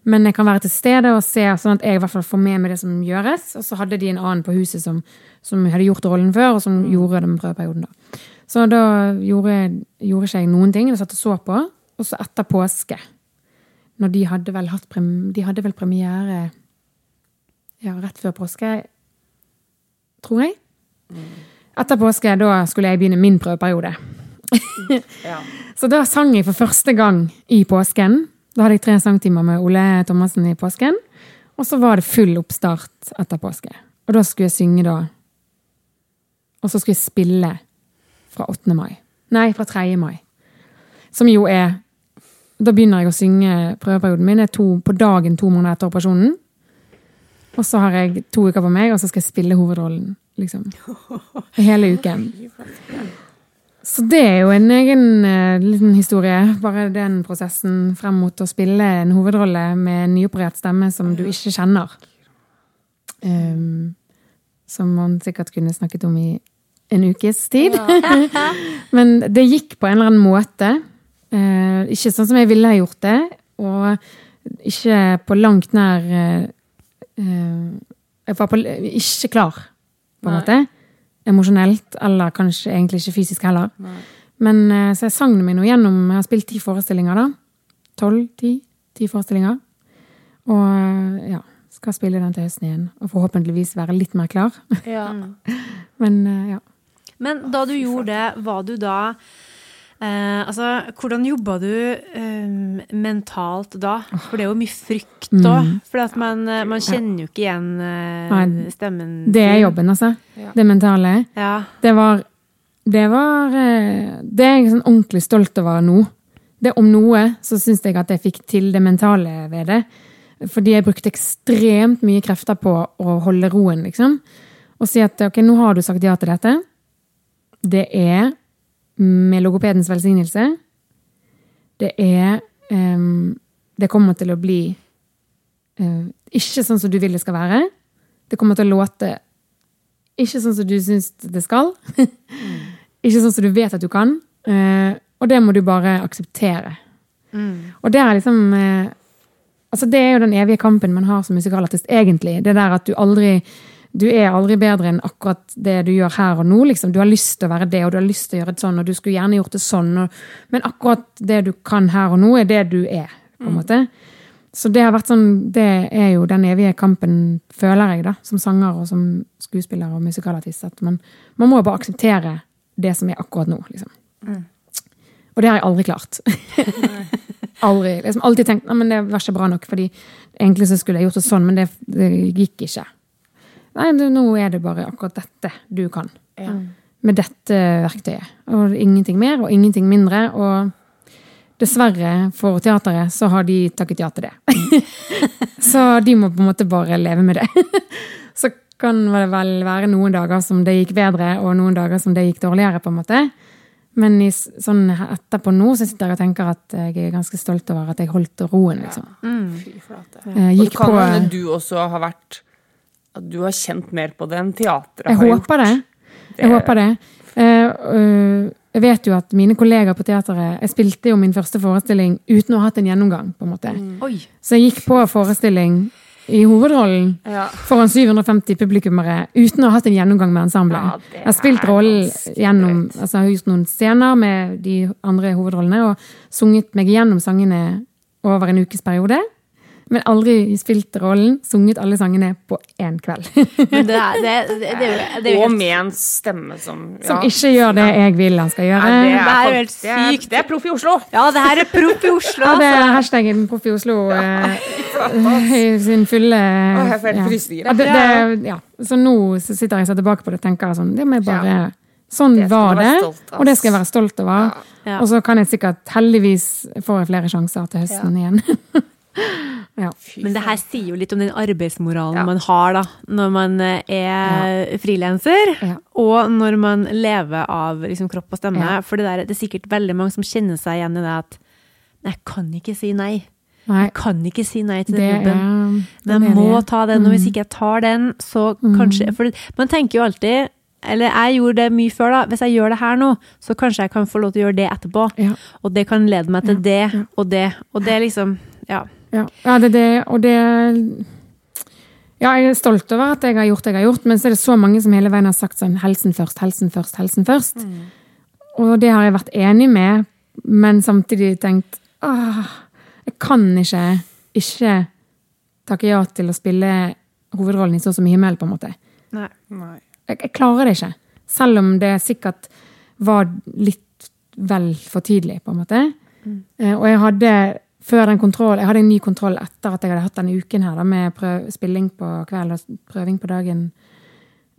S5: men jeg kan være til stede og se, sånn at jeg i hvert fall får med meg det som gjøres. Og så hadde de en annen på huset som, som hadde gjort rollen før, og som gjorde den prøveperioden da. Så da gjorde, gjorde ikke jeg noen ting. Jeg satt og så på. Og så etter påske, når de hadde vel hatt prem, de hadde vel premiere ja, rett før påske, tror jeg. Etter påske, da skulle jeg begynne min prøveperiode.
S2: Ja.
S5: Så da sang jeg for første gang i påsken. Da hadde jeg tre sangtimer med Ole Thomassen i påsken. Og så var det full oppstart etter påske. Og da skulle jeg synge da. Og så skulle jeg spille fra 8. mai. Nei, fra 3. mai. Som jo er Da begynner jeg å synge prøveperioden min er to, på dagen to måneder etter operasjonen. Og så har jeg to uker på meg, og så skal jeg spille hovedrollen. liksom. Hele uken. Så det er jo en egen uh, liten historie. Bare den prosessen frem mot å spille en hovedrolle med en nyoperert stemme som du ikke kjenner. Um, som man sikkert kunne snakket om i en ukes tid. Men det gikk på en eller annen måte. Uh, ikke sånn som jeg ville ha gjort det, og ikke på langt nær eh, Jeg var på, ikke klar, på en måte. Emosjonelt, eller kanskje egentlig ikke fysisk heller.
S2: Nei.
S5: Men eh, så jeg sang meg nå gjennom Jeg har spilt ti forestillinger, da. Tolv? Ti? Ti forestillinger. Og eh, ja, skal spille den til høsten igjen. Og forhåpentligvis være litt mer klar.
S2: Ja.
S5: Men eh, ja.
S3: Men da du gjorde det, var du da eh, Altså, hvordan jobba du eh, mentalt da? For det er jo mye frykt òg. For man, eh, man kjenner jo ikke igjen eh,
S5: Nei,
S3: stemmen
S5: Det er jobben, altså.
S2: Ja.
S5: Det mentale.
S3: Ja.
S5: Det var Det var eh, Det er jeg sånn ordentlig stolt over nå. Det om noe så syns jeg at jeg fikk til det mentale ved det. Fordi jeg brukte ekstremt mye krefter på å holde roen, liksom. Og si at ok, nå har du sagt ja til dette. Det er med logopedens velsignelse. Det er um, Det kommer til å bli uh, ikke sånn som du vil det skal være. Det kommer til å låte ikke sånn som du syns det skal. ikke sånn som du vet at du kan. Uh, og det må du bare akseptere. Og det er liksom uh, Altså Det er jo den evige kampen man har som musikalartist, egentlig. Det der at du aldri du er aldri bedre enn akkurat det du gjør her og nå. liksom. Du har lyst til å være det, og du har lyst til å gjøre det sånn, og du skulle gjerne gjort det sånn. Og, men akkurat det du kan her og nå, er det du er. på en måte. Så det har vært sånn, det er jo den evige kampen, føler jeg, da, som sanger og som skuespiller og musikalartist. At man, man må bare akseptere det som er akkurat nå, liksom. Og det har jeg aldri klart. aldri. Liksom alltid tenkt at det var ikke bra nok, fordi egentlig så skulle jeg gjort det sånn, men det, det gikk ikke. Nei, nå er det bare akkurat dette du kan.
S2: Ja.
S5: Med dette verktøyet. Og ingenting mer og ingenting mindre. Og dessverre for teateret så har de takket ja til det. så de må på en måte bare leve med det. så kan det vel være noen dager som det gikk bedre, og noen dager som det gikk dårligere, på en måte. Men i, sånn etterpå nå så sitter jeg og tenker at jeg er ganske stolt over at jeg holdt roen, liksom.
S2: Fy flate.
S5: Eh,
S2: Og det
S5: Gikk
S2: kan
S5: på
S2: hende du også har vært At du har kjent mer på det enn teatret
S5: Jeg
S2: har gjort.
S5: det. Jeg håper det. Eh, øh, jeg vet jo at mine kollegaer på teateret Jeg spilte jo min første forestilling uten å ha hatt en gjennomgang. på en måte.
S3: Oi.
S5: Så jeg gikk på forestilling i hovedrollen
S2: Ja.
S5: foran 750 publikummere uten å ha hatt en gjennomgang med ensemblet.
S2: Ja,
S5: jeg har spilt rollen gjennom altså Jeg har gjort noen scener med de andre hovedrollene og sunget meg gjennom sangene over en ukes periode. Men aldri spilt rollen, sunget alle sangene på én kveld.
S3: Men det er, det, det, det, det jo
S2: Og med en stemme som ja.
S5: Som ikke gjør det jeg vil han skal gjøre.
S2: Ja, det, er,
S3: er helt
S2: er-
S3: sykt.
S2: Det er proff i Oslo!
S3: Ja, det her er proff i Oslo,
S5: Ja, det er
S3: altså.
S5: hashtaggen Proff i Oslo eh, i sin fulle
S2: jeg får helt
S5: ja.
S2: frysninger.
S5: Ja, det, det, ja. Så nå så sitter jeg og ser tilbake på det og tenker sånn Det må jeg bare Sånn
S2: Det
S5: var det,
S2: stolt
S5: og det skal jeg være stolt over.
S3: Ja.
S5: Og så kan jeg sikkert heldigvis få flere sjanser til høsten igjen.
S2: Fy
S3: Men det her sier jo litt om den arbeidsmoralen
S2: Ja.
S3: man har da, når man er er frilanser,
S5: Ja.
S3: og når man lever av liksom, kropp og stemme.
S5: Ja.
S3: For det, der, det er sikkert veldig mange som kjenner seg igjen i det at jeg kan ikke si nei.
S5: Nei,
S3: Jeg kan ikke si nei til den jobben. Men jeg må ta den, og hvis
S5: Mm.
S3: ikke jeg tar den, så kanskje For man tenker jo alltid eller jeg gjorde det mye før, da. Hvis jeg gjør det her nå, så kanskje jeg kan få lov til å gjøre det etterpå.
S5: Ja.
S3: Og det kan lede meg til
S5: Ja,
S3: det og det. Og det er liksom Ja.
S5: Ja, ja det det, og det Ja, jeg er stolt over at jeg har gjort det jeg har gjort, men så er det så mange som hele veien har sagt sånn helsen først, helsen først, helsen først. Og det har jeg vært enig med, men samtidig tenkt åh, jeg kan ikke ikke takke ja til å spille hovedrollen i Så som himmel, på en måte.
S3: Nei.
S2: Nei.
S5: Jeg, jeg klarer det ikke. Selv om det sikkert var litt vel for tidlig, på en måte. Eh, Og jeg hadde før den kontrollen jeg hadde en ny kontroll etter at jeg hadde hatt denne uken her da, med prøv, spilling på kveld og prøving på dagen.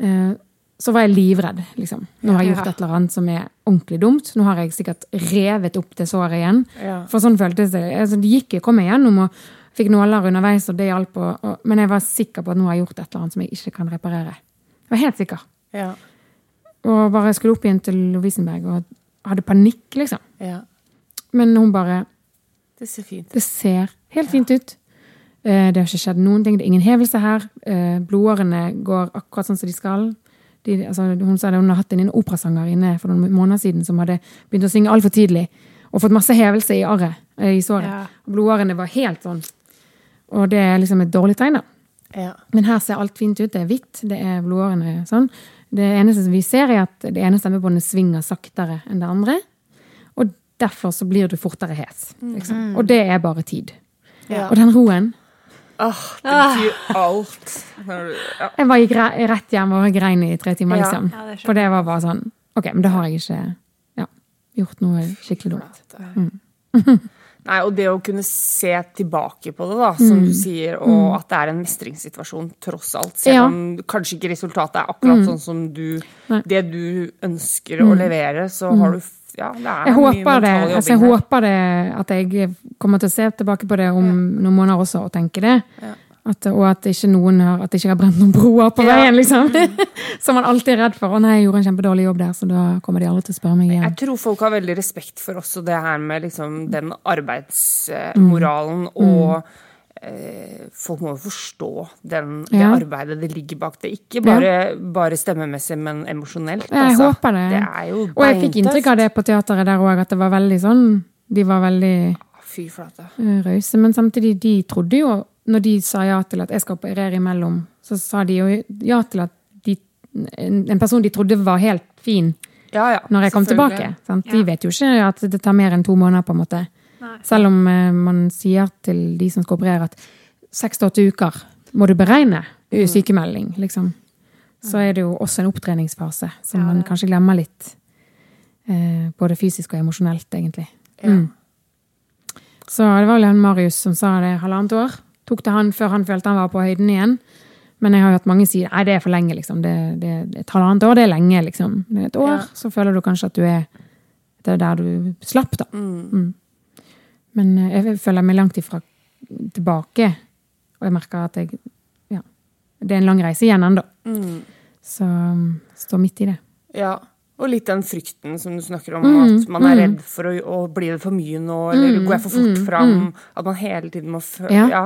S5: Eh, Så var jeg livredd, liksom. Nå har jeg gjort
S3: Ja.
S5: et eller annet som er ordentlig dumt. Nå har jeg sikkert revet opp det såret igjen.
S2: Ja.
S5: For sånn føltes det. Altså, det gikk, jeg kom meg gjennom og fikk nåler underveis, og det hjalp. Men jeg var sikker på at nå har jeg gjort et eller annet som jeg ikke kan reparere. Jeg var helt sikker.
S2: Ja.
S5: Og bare skulle opp igjen til Lovisenberg og hadde panikk, liksom.
S2: ja.
S5: Men hun bare
S2: Det ser fint.
S5: Det ser helt fint ut. Eh, Det har ikke skjedd noen ting. Det er ingen hevelse her. Eh, Blodårene går akkurat sånn som de skal. De, altså, hun sa det, hun har hatt en operasanger inne for noen måneder siden som hadde begynt å synge altfor tidlig. Og fått masse hevelse i arret, eh, i såret.
S3: Ja.
S5: Blodårene var helt sånn. Og det er liksom et dårlig tegn, da.
S2: Ja.
S5: Men her ser alt fint ut. Det er hvitt, det er blodårene sånn. Det eneste som vi ser, er at det ene stemmebåndet svinger saktere enn det andre. Derfor så blir du fortere hes. Liksom. Og det er bare tid.
S2: Ja.
S5: Og den roen
S2: Åh, det betyr alt. Ja.
S5: Jeg bare gikk rett hjem og grein i tre timer, liksom.
S3: Det
S5: For det var bare sånn Ok, men da har jeg ikke ja, gjort noe skikkelig dumt.
S2: Nei, og det å kunne se tilbake på det, da, som
S5: Mm.
S2: du sier, og at det er en mestringssituasjon tross alt, selv
S5: Ja.
S2: om kanskje ikke resultatet er akkurat sånn som du
S5: Nei.
S2: Det du ønsker å levere, så har du Ja, det er
S5: Jeg håper det, altså jeg håper det at jeg kommer til å se tilbake på det om noen måneder også og tenke det.
S2: Ja.
S5: At, og at ikke noen har, at jeg ikke har brent noen broer på
S2: Ja.
S5: veien, liksom. Som man alltid er redd for. Å nei, jeg gjorde en kjempedårlig jobb der, så da kommer de aldri til å spørre meg igjen.
S2: Jeg tror folk har veldig respekt for også det her med liksom den arbeidsmoralen
S5: Mm.
S2: og eh, folk må jo forstå den, det
S5: Ja.
S2: arbeidet det ligger bak det. Ikke bare, bare stemmemessig, men emosjonelt.
S5: Jeg
S2: altså.
S5: håper det.
S2: Det er jo
S5: Og jeg fikk inntrykk av det på teateret der òg, at det var veldig sånn De var veldig
S2: Fy flate.
S5: eh, rause. Men samtidig, de trodde jo, når de sa ja til at jeg skal operere imellom, så sa de jo ja til at de, en, person de trodde var helt fin,
S2: Ja, ja.
S5: når jeg kom tilbake. Sant? De
S2: Ja.
S5: vet jo ikke at det tar mer enn to måneder, på en måte. Selv om eh, man sier til de som skal operere at seks til åtte uker må du beregne sykemelding, liksom. Så er det jo også en opptreningsfase som
S3: Ja,
S5: man kanskje glemmer litt. Eh, både fysisk og emosjonelt, egentlig. Mm. Så det var vel han Marius som sa det halvannet år. Tok det han før han følte han var på høyden igjen. Men jeg har hørt mange si nei, det er for lenge, liksom. Det, det, et halvannet år, det er lenge, liksom. Et år,
S2: Ja.
S5: så føler du kanskje at du er det er der du slapp, da. Mm. Men eh, jeg føler meg langt ifra tilbake. Og jeg merker at jeg Ja. Det er en lang reise igjen ennå.
S2: Mm.
S5: Så um, står midt i det.
S2: Ja. Og litt den frykten som du snakker om,
S5: Mm,
S2: at man er redd for å, å bli det for mye nå, eller går jeg for fort fram? At man hele tiden må føle
S5: Ja.
S2: ja.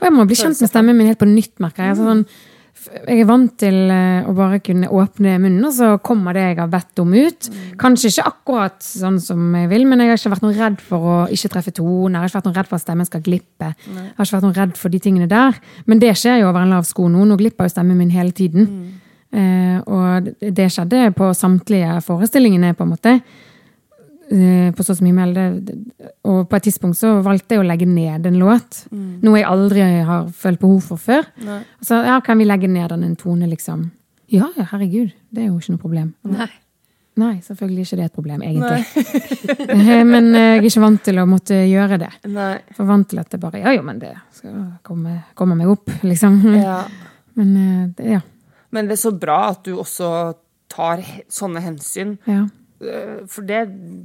S5: Og jeg må bli kjent med stemmen min helt på nytt, merker jeg. Altså, sånn, jeg er vant til eh, å bare kunne åpne munnen, og så kommer det jeg har bedt om ut. Kanskje ikke akkurat sånn som jeg vil, men jeg har ikke vært noe redd for å ikke treffe tonen. Jeg har ikke vært noe redd for at stemmen skal glippe. Jeg har ikke vært noe redd for de tingene der. Men det skjer jo over en lav sko nå. Nå glipper jo stemmen min hele tiden. Eh, og det skjedde på samtlige forestillingene, på en måte. Eh, på så mye mel. Og på et tidspunkt så valgte jeg å legge ned en låt. Noe jeg aldri har følt behov for før. Nei. så ja, kan vi legge ned den en tone, liksom? Ja, ja, herregud. Det er jo ikke noe problem.
S3: Nei.
S5: Nei, selvfølgelig ikke det er et problem, egentlig. Eh, Men jeg er ikke vant til å måtte gjøre det.
S2: Nei.
S5: For vant til at det bare Ja, jo, men det skal komme, komme meg opp, liksom.
S2: Ja.
S5: Men eh, det, ja.
S2: Men det er så bra at du også tar sånne hensyn.
S5: ja.
S2: Eh, For det,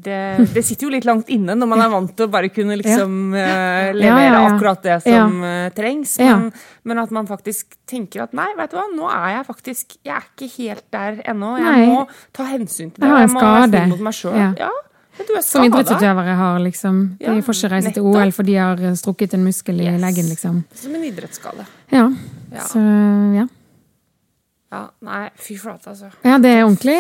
S2: det, det sitter jo litt langt inne når man er vant til å bare kunne liksom eh, levere
S5: Ja, ja, ja.
S2: akkurat det som eh, trengs.
S5: Ja.
S2: Men, men at man faktisk tenker at nei, vet du hva, nå er jeg faktisk Jeg er ikke helt der ennå. Jeg
S5: Nei.
S2: må ta hensyn til det.
S5: Jeg en
S2: må være snill mot meg sjøl.
S5: Ja.
S2: Ja. du er
S5: Som idrettsutøvere har, liksom. De
S2: Ja,
S5: får ikke reise til. OL for de har strukket en muskel i
S2: Yes.
S5: leggen, liksom.
S2: Som en idrettsskade.
S5: Ja.
S2: Ja.
S5: Så ja.
S2: ja. Nei, fy flate, altså.
S5: Ja, det er ordentlig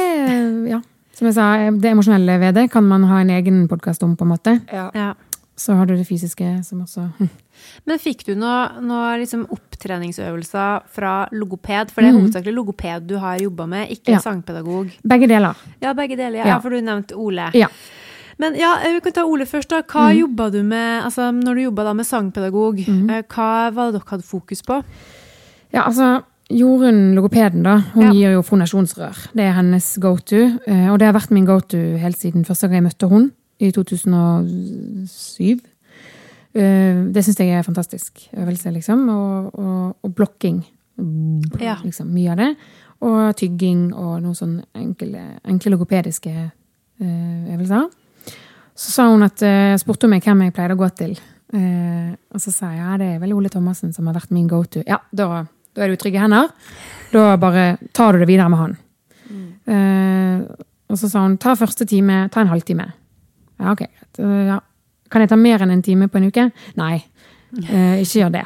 S5: Ja. Som jeg sa, det emosjonelle ved det kan man ha en egen podkast om, på en måte.
S2: Ja.
S3: Ja.
S5: Så har du det fysiske som også.
S3: Men fikk du noe, noe liksom opptreningsøvelser fra logoped? For det er hovedsakelig logoped du har jobba med, ikke
S5: Ja.
S3: sangpedagog.
S5: Begge deler.
S3: Ja, begge deler. Ja,
S5: Ja.
S3: for du nevnte Ole.
S5: Ja.
S3: Men ja, vi kan ta Ole først. da. Hva jobba du med altså når du jobba med sangpedagog? eh, Hva var det dere hadde fokus på?
S5: Ja, altså Jorunn, logopeden, da, hun
S3: Ja.
S5: gir jo fonasjonsrør. Det er hennes go to. eh, Og det har vært min go to helt siden første gang jeg møtte hun i 2007. Eh, Det syns jeg er en fantastisk øvelse, liksom. Og, og, og blokking.
S3: Ja.
S5: Liksom, mye av det. Og tygging og noen sånn enkle, enkle logopediske eh, øvelser. Så sa hun at spurte hun meg hvem jeg pleide å gå til. Og så sa jeg ja, det er vel Ole Thomassen som har vært min go to. Ja, da, da er du i trygge hender. Da bare tar du det videre med han. Eh, og så sa hun ta første time, ta en halvtime. Ja, ok. Eh, ja. Kan jeg ta mer enn en time på en uke? Nei, uh, ikke gjør det.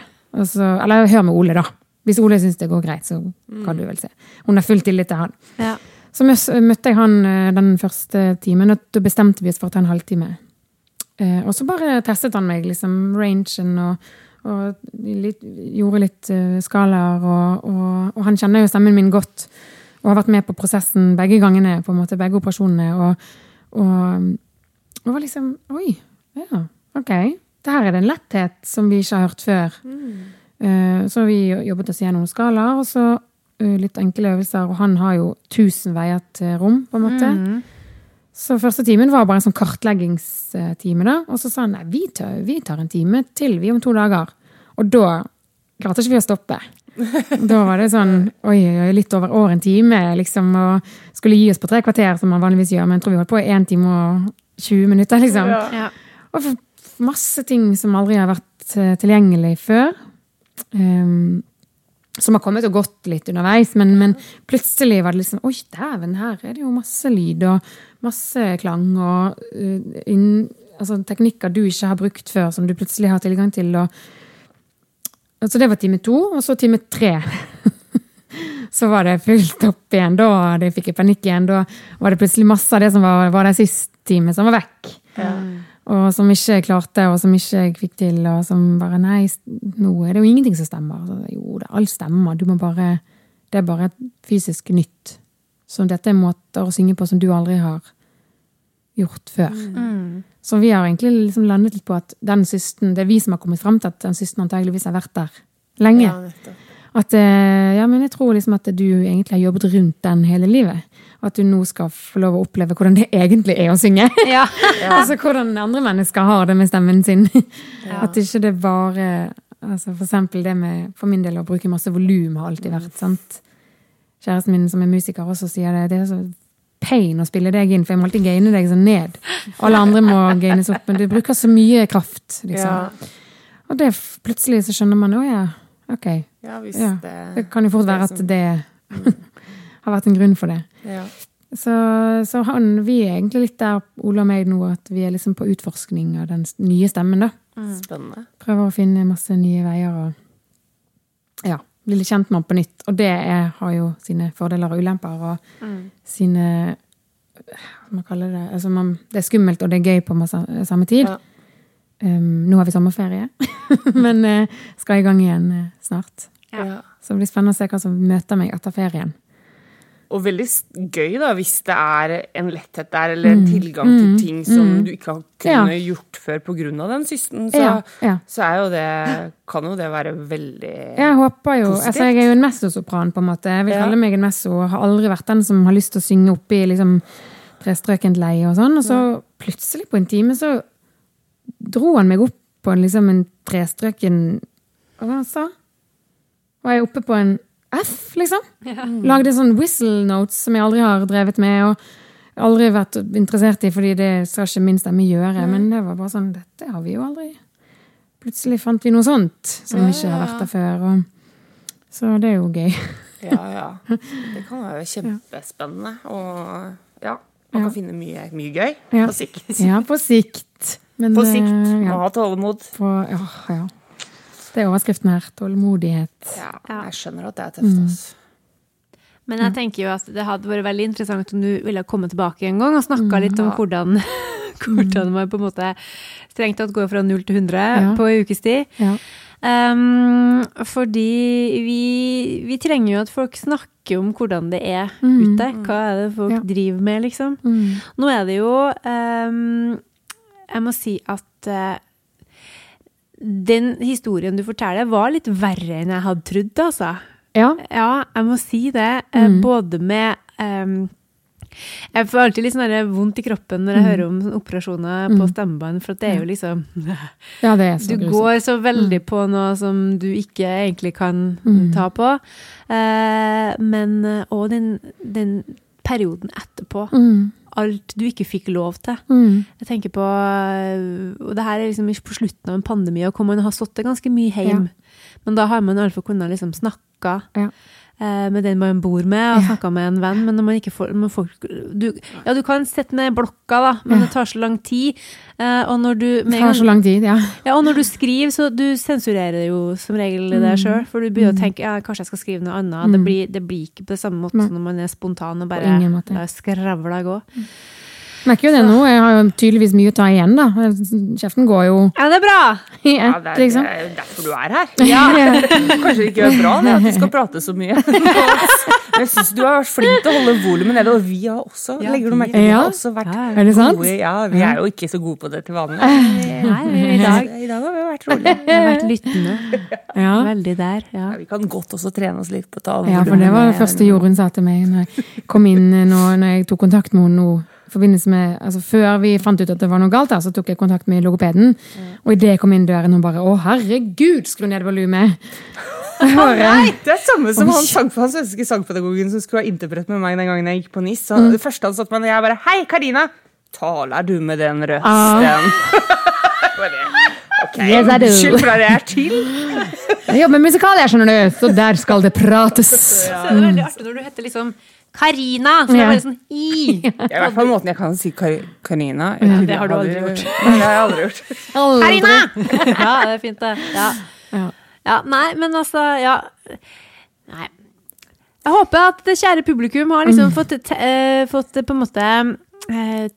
S5: Så, eller hør med Ole, da. Hvis Ole syns det går greit, så kan du vel se. Hun har full tillit til han.
S3: Ja.
S5: Så møtte jeg han eh, den første timen, og da bestemte vi oss for å ta en halvtime. Og så bare testet han meg, liksom, rangen, og, og litt, gjorde litt uh, skalaer. Og, og, og han kjenner jo stemmen min godt, og har vært med på prosessen begge gangene, på en måte, begge operasjonene. Og, og, og var liksom Oi, ja, ok. Det her er det en letthet som vi ikke har hørt før. Eh, Så har vi jobbet oss gjennom skalaer, og så uh, litt enkle øvelser. Og han har jo tusen veier til rom, på en måte. Så første timen var bare en sånn kartleggingstime, da. Og så sa han nei, vi tar, vi tar en time til, vi om to dager. Og da klarte ikke vi å stoppe. Da var det sånn oi, oi, litt over år en time, liksom. Og skulle gi oss på tre kvarter, som man vanligvis gjør. Men jeg tror vi holdt på i én time og 20 minutter, liksom.
S3: Ja.
S5: Og masse ting som aldri har vært eh, tilgjengelig før. Ehm, som har kommet og gått litt underveis, men, men plutselig var det liksom Oi, dæven, her er det jo masse lyd og masse klang og uh, inn, altså, teknikker du ikke har brukt før, som du plutselig har tilgang til. Og, så det var time to, og så time tre. så var det fullt opp igjen. Da det fikk jeg panikk igjen. Da var det plutselig masse av det som var, var der sist time, som var vekk. Og som ikke klarte, og som ikke jeg fikk til. Og som bare Nei, nå er det jo ingenting som stemmer. Så, jo, det, alt stemmer. Du må bare Det er bare fysisk nytt. Så dette er måter å synge på som du aldri har gjort før. Så vi har egentlig liksom landet litt på at den systen, det er vi som har kommet frem til at den systen antageligvis har vært der lenge.
S2: Ja.
S5: At eh, ja, men jeg tror liksom at du egentlig har jobbet rundt den hele livet. Og at du nå skal få lov å oppleve hvordan det egentlig er å synge.
S3: Ja.
S5: altså hvordan andre mennesker har det med stemmen sin. At ikke det bare altså For eksempel det med for min del å bruke masse volum har alltid vært. sant? Kjæresten min som er musiker også sier det. Det er så pain å spille deg inn, for jeg må alltid gaine deg sånn ned. Alle andre må gaines opp, men du bruker så mye kraft. liksom.
S2: Ja.
S5: Og det plutselig så skjønner man å ja, ok.
S2: ja, hvis
S5: Ja,
S2: det
S5: Det kan jo fort være at det har vært en grunn for det.
S2: ja.
S5: Så, så han, vi er egentlig litt der, Ole og meg nå, at vi er liksom på utforskning av den nye stemmen. da.
S2: Spennende.
S5: Prøver å finne masse nye veier og ja, bli litt kjent med han på nytt. Og det er, har jo sine fordeler og ulemper og sine Hva man kaller det altså man, Det er skummelt og det er gøy på masse, samme tid.
S2: Ja.
S5: Um, nå har vi sommerferie, men uh, skal i gang igjen uh, snart.
S2: Ja.
S5: Så det blir spennende å se hva som møter meg etter ferien.
S2: Og veldig gøy da, hvis det er en letthet der, eller en tilgang til ting som du ikke har kunnet gjort før av den systen. Så,
S5: Ja, ja.
S2: så er jo det, kan jo det være veldig
S5: Jeg håper jo,
S2: Positivt.
S5: altså jeg er jo en messosopran, på en måte. Jeg vil
S2: Ja.
S5: kalle meg en messo, og Har aldri vært den som har lyst til å synge oppi liksom, trestrøkent leie og sånn. Og så plutselig på en time så dro han meg opp på en, liksom, en trestrøken Hva var det han sa? Var jeg oppe på en F, liksom? Lagde sånn whistle notes som jeg aldri har drevet med. og aldri vært interessert i, fordi det skal ikke min stemme gjøre. Men det var bare sånn Dette har vi jo aldri Plutselig fant vi noe sånt som ikke har vært der før. Og, så det er jo gøy.
S2: Ja, ja. Det kan være kjempespennende. Og ja, man kan finne mye, mye gøy
S5: Ja.
S2: på sikt.
S5: Ja, på sikt. Men,
S2: På sikt.
S5: eh,
S2: Må
S5: ja,
S2: ha tålmod.
S5: på, ja, ja. Det er overskriften her. Tålmodighet.
S2: Ja, jeg skjønner at det er tøft. Altså.
S3: Men jeg tenker jo at det hadde vært veldig interessant om du ville komme tilbake en gang og snakka litt om hvordan, hvordan man på en måte strengt tatt går fra 0 til 100
S5: Ja.
S3: på en ukes tid.
S5: Ja.
S3: Um, fordi vi, vi trenger jo at folk snakker om hvordan det er ute. Hva er det folk
S5: Ja.
S3: driver med, liksom.
S5: Mm.
S3: Nå er det jo um, Jeg må si at uh, den historien du forteller, var litt verre enn jeg hadde trodd, altså.
S5: Ja.
S3: Ja, jeg må si det. Mm. Både med um, Jeg får alltid litt sånn vondt i kroppen når jeg hører om operasjoner på stemmebånd, for det er jo liksom
S5: ja, det er så
S3: Du
S5: grusomt.
S3: går så veldig på noe som du ikke egentlig kan ta på. Eh, men òg den, den perioden etterpå. Alt du ikke fikk lov til.
S5: Mm.
S3: Jeg tenker på øh, Og det her er liksom på slutten av en pandemi, og hvor man har sittet ganske mye hjemme. Men da har man iallfall kunnet liksom snakke.
S5: Ja.
S3: Eh, med den man bor med, og snakka med en venn. Men når man ikke får man får, du, Ja, du kan sitte med blokka, da, men
S5: Ja.
S3: det tar så lang tid. Eh, og når du
S5: Det tar så lang tid, ja.
S3: ja, og når du skriver, så du sensurerer jo som regel det
S5: Mm.
S3: sjøl. For du begynner å tenke ja, kanskje jeg skal skrive noe annet. Det, blir, det blir ikke på samme måte som når man er spontan og bare
S5: skravler og
S3: lar skravla gå.
S5: Merker jo det nå. Jeg har jo tydeligvis mye å ta igjen, da. Kjeften går jo
S3: Ja, det er bra!
S5: i
S2: Ja, det, er,
S5: liksom.
S2: det er derfor du er her. Kanskje det ikke er bra det, at du skal prate så mye. Men jeg syns du har vært flink til å holde volumet nede, og vi har også,
S3: Ja,
S2: legger du merke til, vi har også vært
S3: Ja,
S5: Er det sant?
S2: gode. Ja, vi er jo ikke så gode på det til vanlig.
S3: Nei, i dag
S2: I dag har vi vært rolige.
S3: Vi har vært lyttende.
S5: Ja.
S3: Veldig der, ja.
S2: Ja, vi kan godt også trene oss litt på å ta
S5: ja, for det var det første Jorunn sa til meg når jeg kom inn nå, når jeg tok kontakt med henne nå. Forbindelse med, altså Før vi fant ut at det var noe galt, her, så tok jeg kontakt med logopeden. Og idet jeg kom inn døren, hun bare 'Å, herregud, skru ned volumet'. Bare,
S2: Det er samme som han, sang, han svenske sangpedagogen som skulle ha interpret med meg den gangen jeg gikk på NIS. Så
S5: Mm.
S2: Det første han satt meg, jeg bare 'Hei, Karina! Taler du med den røsten?'
S5: Ah.
S2: Okay. Ok,
S5: Yes,
S2: unnskyld for at jeg er til.
S5: Jeg jobber med musikal, jeg, skjønner du, så der skal det prates.
S3: Så er veldig artig når du heter liksom Karina, så
S5: Ja.
S3: er bare sånn i.
S2: Det er i hvert fall måten jeg kan si Karina. Karina.
S3: det har du aldri gjort.
S2: Nei, det har jeg aldri gjort.
S3: Karina! Ja, det er fint, det. Ja.
S5: Ja.
S3: ja. Nei, men altså, ja. Nei. Jeg håper at det kjære publikum har liksom fått, te eh, fått på en måte eh,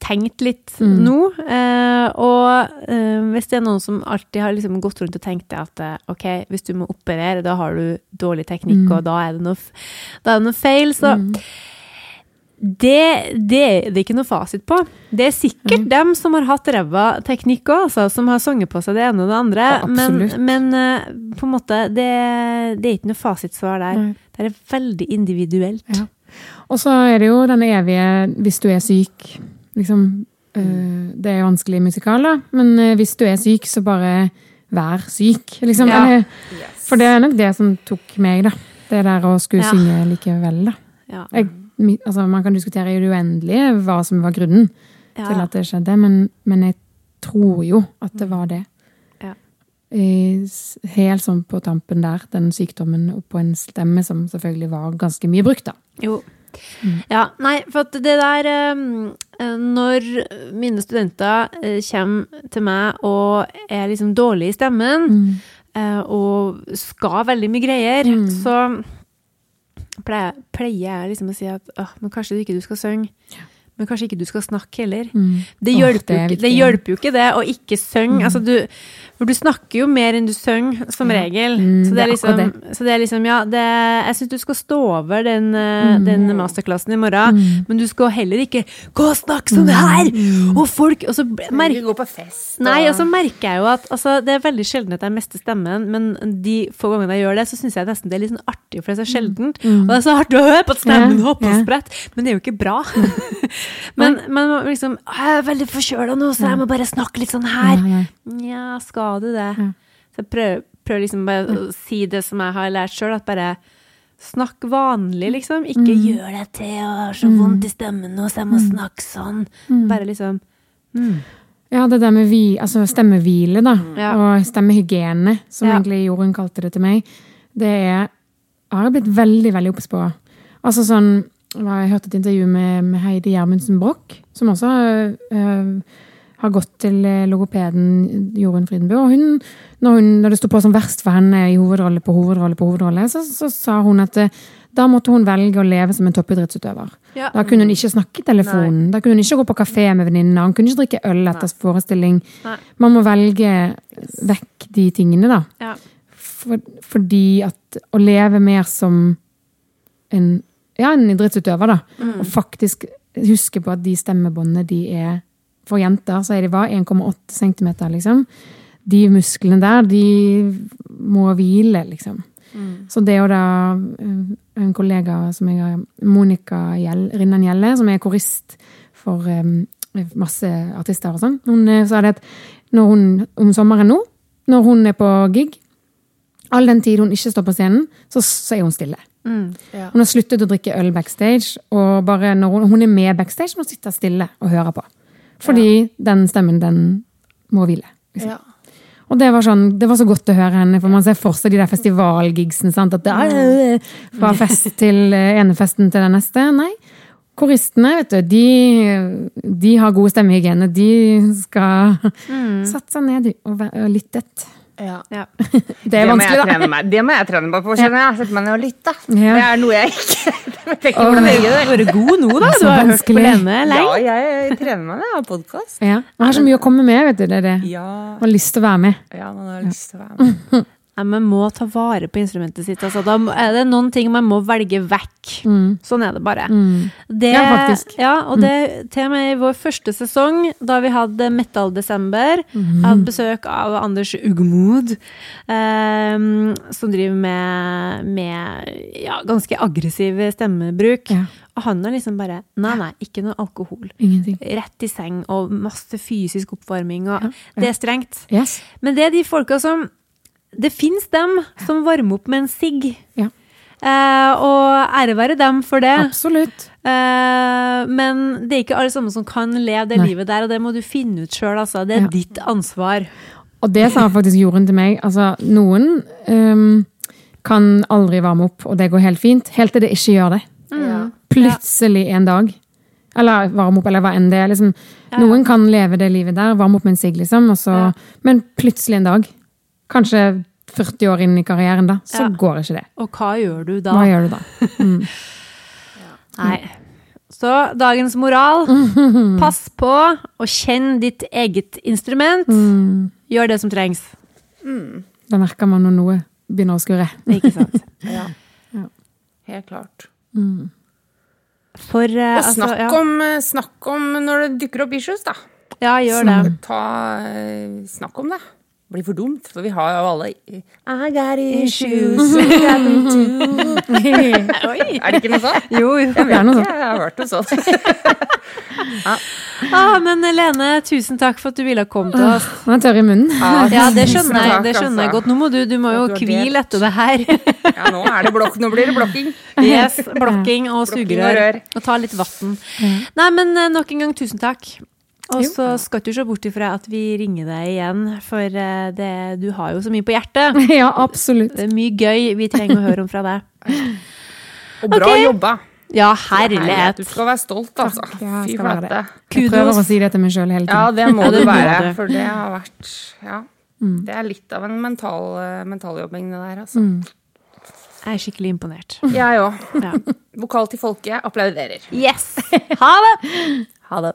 S3: tenkt litt nå. Eh, og eh, hvis det er noen som alltid har liksom gått rundt og tenkt det at eh, ok, hvis du må operere, da har du dårlig teknikk, og da er det noe, er det noe feil, så det, det er det ikke noe fasit på. Det er sikkert dem som har hatt ræva teknikk òg, altså, som har sunget på seg det ene og det andre.
S5: Ja,
S3: men, men eh, på en måte, det, det er ikke noe fasitsvar der.
S5: Nei.
S3: Det er veldig individuelt.
S5: Ja. Og så er det jo denne evige 'hvis du er syk'. Liksom, øh, det er jo vanskelig musikal, da. Men øh, hvis du er syk, så bare vær syk. Liksom.
S3: Ja.
S5: Eller, for det er nok det som tok meg, da. Det der å skulle
S3: Ja.
S5: synge likevel, da.
S3: Ja.
S5: Jeg, altså, man kan diskutere i det uendelige hva som var grunnen til at det skjedde, men, men jeg tror jo at det var det.
S3: Ja.
S5: Helt sånn på tampen der, den sykdommen, på en stemme som selvfølgelig var ganske mye brukt, da.
S3: Jo. Ja, nei, for at det der eh, Når mine studenter eh, kommer til meg og er liksom dårlige i stemmen, mm. og skal veldig mye greier, så pleier, pleier jeg liksom å si at åh, men kanskje du ikke du skal synge. Men kanskje ikke du skal snakke heller. Det,
S5: hjelper
S3: hjelper
S5: det
S3: det hjelper jo ikke det å ikke synge. Altså, du, for du snakker jo mer enn du synger, som regel.
S5: Mm,
S3: så, det liksom, så det er liksom, ja det, Jeg syns du skal stå over den, eh, den masterklassen i morgen, men du skal heller ikke gå og snakke sånn her! Og folk Og så merker
S2: gå på fest.
S3: Nei, og så merker jeg jo at altså, det er veldig sjelden at jeg mister stemmen, men de få gangene jeg gjør det, så syns jeg nesten det er litt sånn artig, for det er så sjeldent. Og det er så artig å høre på at stemmen hopper og spretter, men det er jo ikke bra. men, men liksom Jeg er veldig forkjøla nå, så jeg må bare snakke litt sånn her.
S5: Ja, ja.
S3: Nja, skal du det? Så jeg prøver, prøver liksom bare å si det som jeg har lært sjøl, at bare Snakk vanlig, liksom. Ikke
S5: Mm.
S3: gjør deg til og har så vondt i stemmen nå, så jeg må snakke sånn.
S5: Mm.
S3: Bare liksom
S5: Ja, det der med vi, altså stemmehvile, da,
S3: Ja.
S5: og stemmehygiene, som
S3: Ja.
S5: egentlig Jorunn kalte det til meg, det er har jeg blitt veldig, veldig obs på. Altså sånn Jeg har hørt et intervju med, med Heidi Gjermundsen Broch, som også uh, har gått til eh, logopeden Jorunn Frydenbø. Og hun, når, hun, når det sto på som verst for henne i hovedrolle på hovedrolle, på hovedrolle, så, så sa hun at eh, da måtte hun velge å leve som en toppidrettsutøver.
S3: Ja.
S5: Da kunne hun ikke snakke i telefonen. Da kunne hun ikke gå på kafé med venninnene, Hun kunne ikke drikke øl etter forestilling.
S3: Nei.
S5: Man må velge vekk de tingene, da.
S3: Ja.
S5: For, fordi at å leve mer som en, ja, en idrettsutøver, da.
S3: Mm.
S5: Og faktisk huske på at de stemmebåndene de er For jenter så er de hva? 1,8 cm, liksom. De musklene der, de må hvile, liksom.
S3: Mm.
S5: Så det er jo da eh, en kollega som jeg har, Monica Gjell, Rinnan Gjelle, som er korist for um, masse artister og sånn, hun eh, sa det at når hun, om sommeren nå, når hun er på gig, all den tid hun ikke står på scenen, så, så er hun stille.
S3: Mm.
S5: Hun har sluttet å drikke øl backstage, og bare når hun, hun er med backstage, må hun sitte stille og høre på. Fordi den stemmen, den må hvile. Liksom.
S2: Ja.
S5: Og det var, sånn, det var så godt å høre henne, for man ser for seg de der festivalgigsene. Sant? At det er fra fest til eh, ene festen til den neste. Nei. Koristene, vet du, de, de har god stemmehygiene. De skal satt seg ned og lyttet.
S2: Ja.
S3: Ja.
S5: Det er vanskelig, da.
S2: meg. Det må jeg trene meg på, kjenner jeg. Sette meg ned og lytte.
S5: Ja.
S2: Det er noe jeg ikke tenker ikke hvordan jeg gjør det.
S3: Vært god nå, da. Du har hørt på. Lene lenge.
S2: Ja, jeg trener meg jeg har podkast.
S5: Ja. Man har så mye å komme med, vet du. Det er det.
S2: Ja,
S5: Man har lyst til å være med.
S2: ja, man har lyst til å være med.
S3: Man må ta vare på instrumentet sitt. Altså. Da er det noen ting man må velge vekk. Sånn er det bare. Det,
S5: Ja, faktisk.
S3: Ja, og det til og med i vår første sesong, da vi hadde Metal-desember, mm. hadde besøk av Anders Ugmod, eh, som driver med, med ja, ganske aggressiv stemmebruk.
S5: Ja.
S3: Og han har liksom bare Nei, nei, ikke noe alkohol.
S5: Ingenting.
S3: Rett i seng og masse fysisk oppvarming. Og Det er strengt.
S5: Yes.
S3: Men det er de folka som Det fins dem som varmer opp med en sigg.
S5: Ja.
S3: Eh, og ære være dem for det.
S5: Absolutt.
S3: Eh, men det er ikke alle sammen som kan leve det
S5: Nei.
S3: livet der, og det må du finne ut sjøl. Altså. Det er
S5: Ja.
S3: ditt ansvar.
S5: Og det sa faktisk Jorunn til meg. Altså, noen um, kan aldri varme opp, og det går helt fint, helt til det ikke gjør det.
S2: Mm.
S5: Plutselig en dag. Eller varme opp, eller hva enn det er. Liksom. Noen kan leve det livet der, varme opp med en sigg, liksom, og så,
S3: Ja.
S5: men plutselig en dag, kanskje 40 år inn i karrieren, da, så
S3: Ja.
S5: går ikke det.
S3: Og hva gjør du da?
S5: Hva gjør du da?
S3: Nei. Så dagens moral pass på å kjenne ditt eget instrument.
S5: Mm.
S3: Gjør det som trengs.
S5: Da merker man når noe begynner å skurre.
S3: Ikke sant?
S2: Ja. Helt klart.
S3: For uh,
S2: Og snakk,
S3: altså, ja.
S2: om, eh, snakk om når det dukker opp issues, da.
S3: ja, gjør det.
S2: Ta, eh, snakk om det. Blir for dumt, for vi har jo alle I got issues. I got them too. Er det ikke noe sånt?
S3: Jo, jo.
S2: Jeg vet
S5: noe
S2: sånt jeg har hørt noe sånt. ja.
S3: Ah, men Lene, tusen takk for at du ville komme til oss.
S5: Man er tørr i munnen.
S3: Ja, det skjønner jeg, det skjønner jeg
S2: altså.
S3: godt. Nå må du, du må jo hvile etter det her.
S2: Ja, nå, er det blokk, nå blir det blokking.
S3: Yes, blokking og
S2: Blokking og
S3: sugerør. Og ta litt vann. Nei, men eh, nok en gang tusen takk. Og så skal ikke du se bort ifra at vi ringer deg igjen, for eh, det, du har jo så mye på hjertet.
S5: Ja, absolutt.
S3: Det er mye gøy vi trenger å høre om fra deg.
S2: Og bra
S3: okay.
S2: jobba.
S3: Ja,
S2: Herlighet,
S3: herlighet.
S2: Du skal være stolt, altså.
S5: Takk, ja,
S2: Fy
S5: skal være
S2: flate.
S5: Jeg prøver å si det til meg sjøl hele tiden.
S3: Ja, det må du være,
S2: for det har vært Ja. Det er litt av en mental, eh, mentaljobbing, det der, altså.
S3: Jeg er skikkelig imponert.
S2: Jeg òg.
S3: Ja.
S2: Vokal til folket applauderer.
S3: Yes! Ha det! Ha det.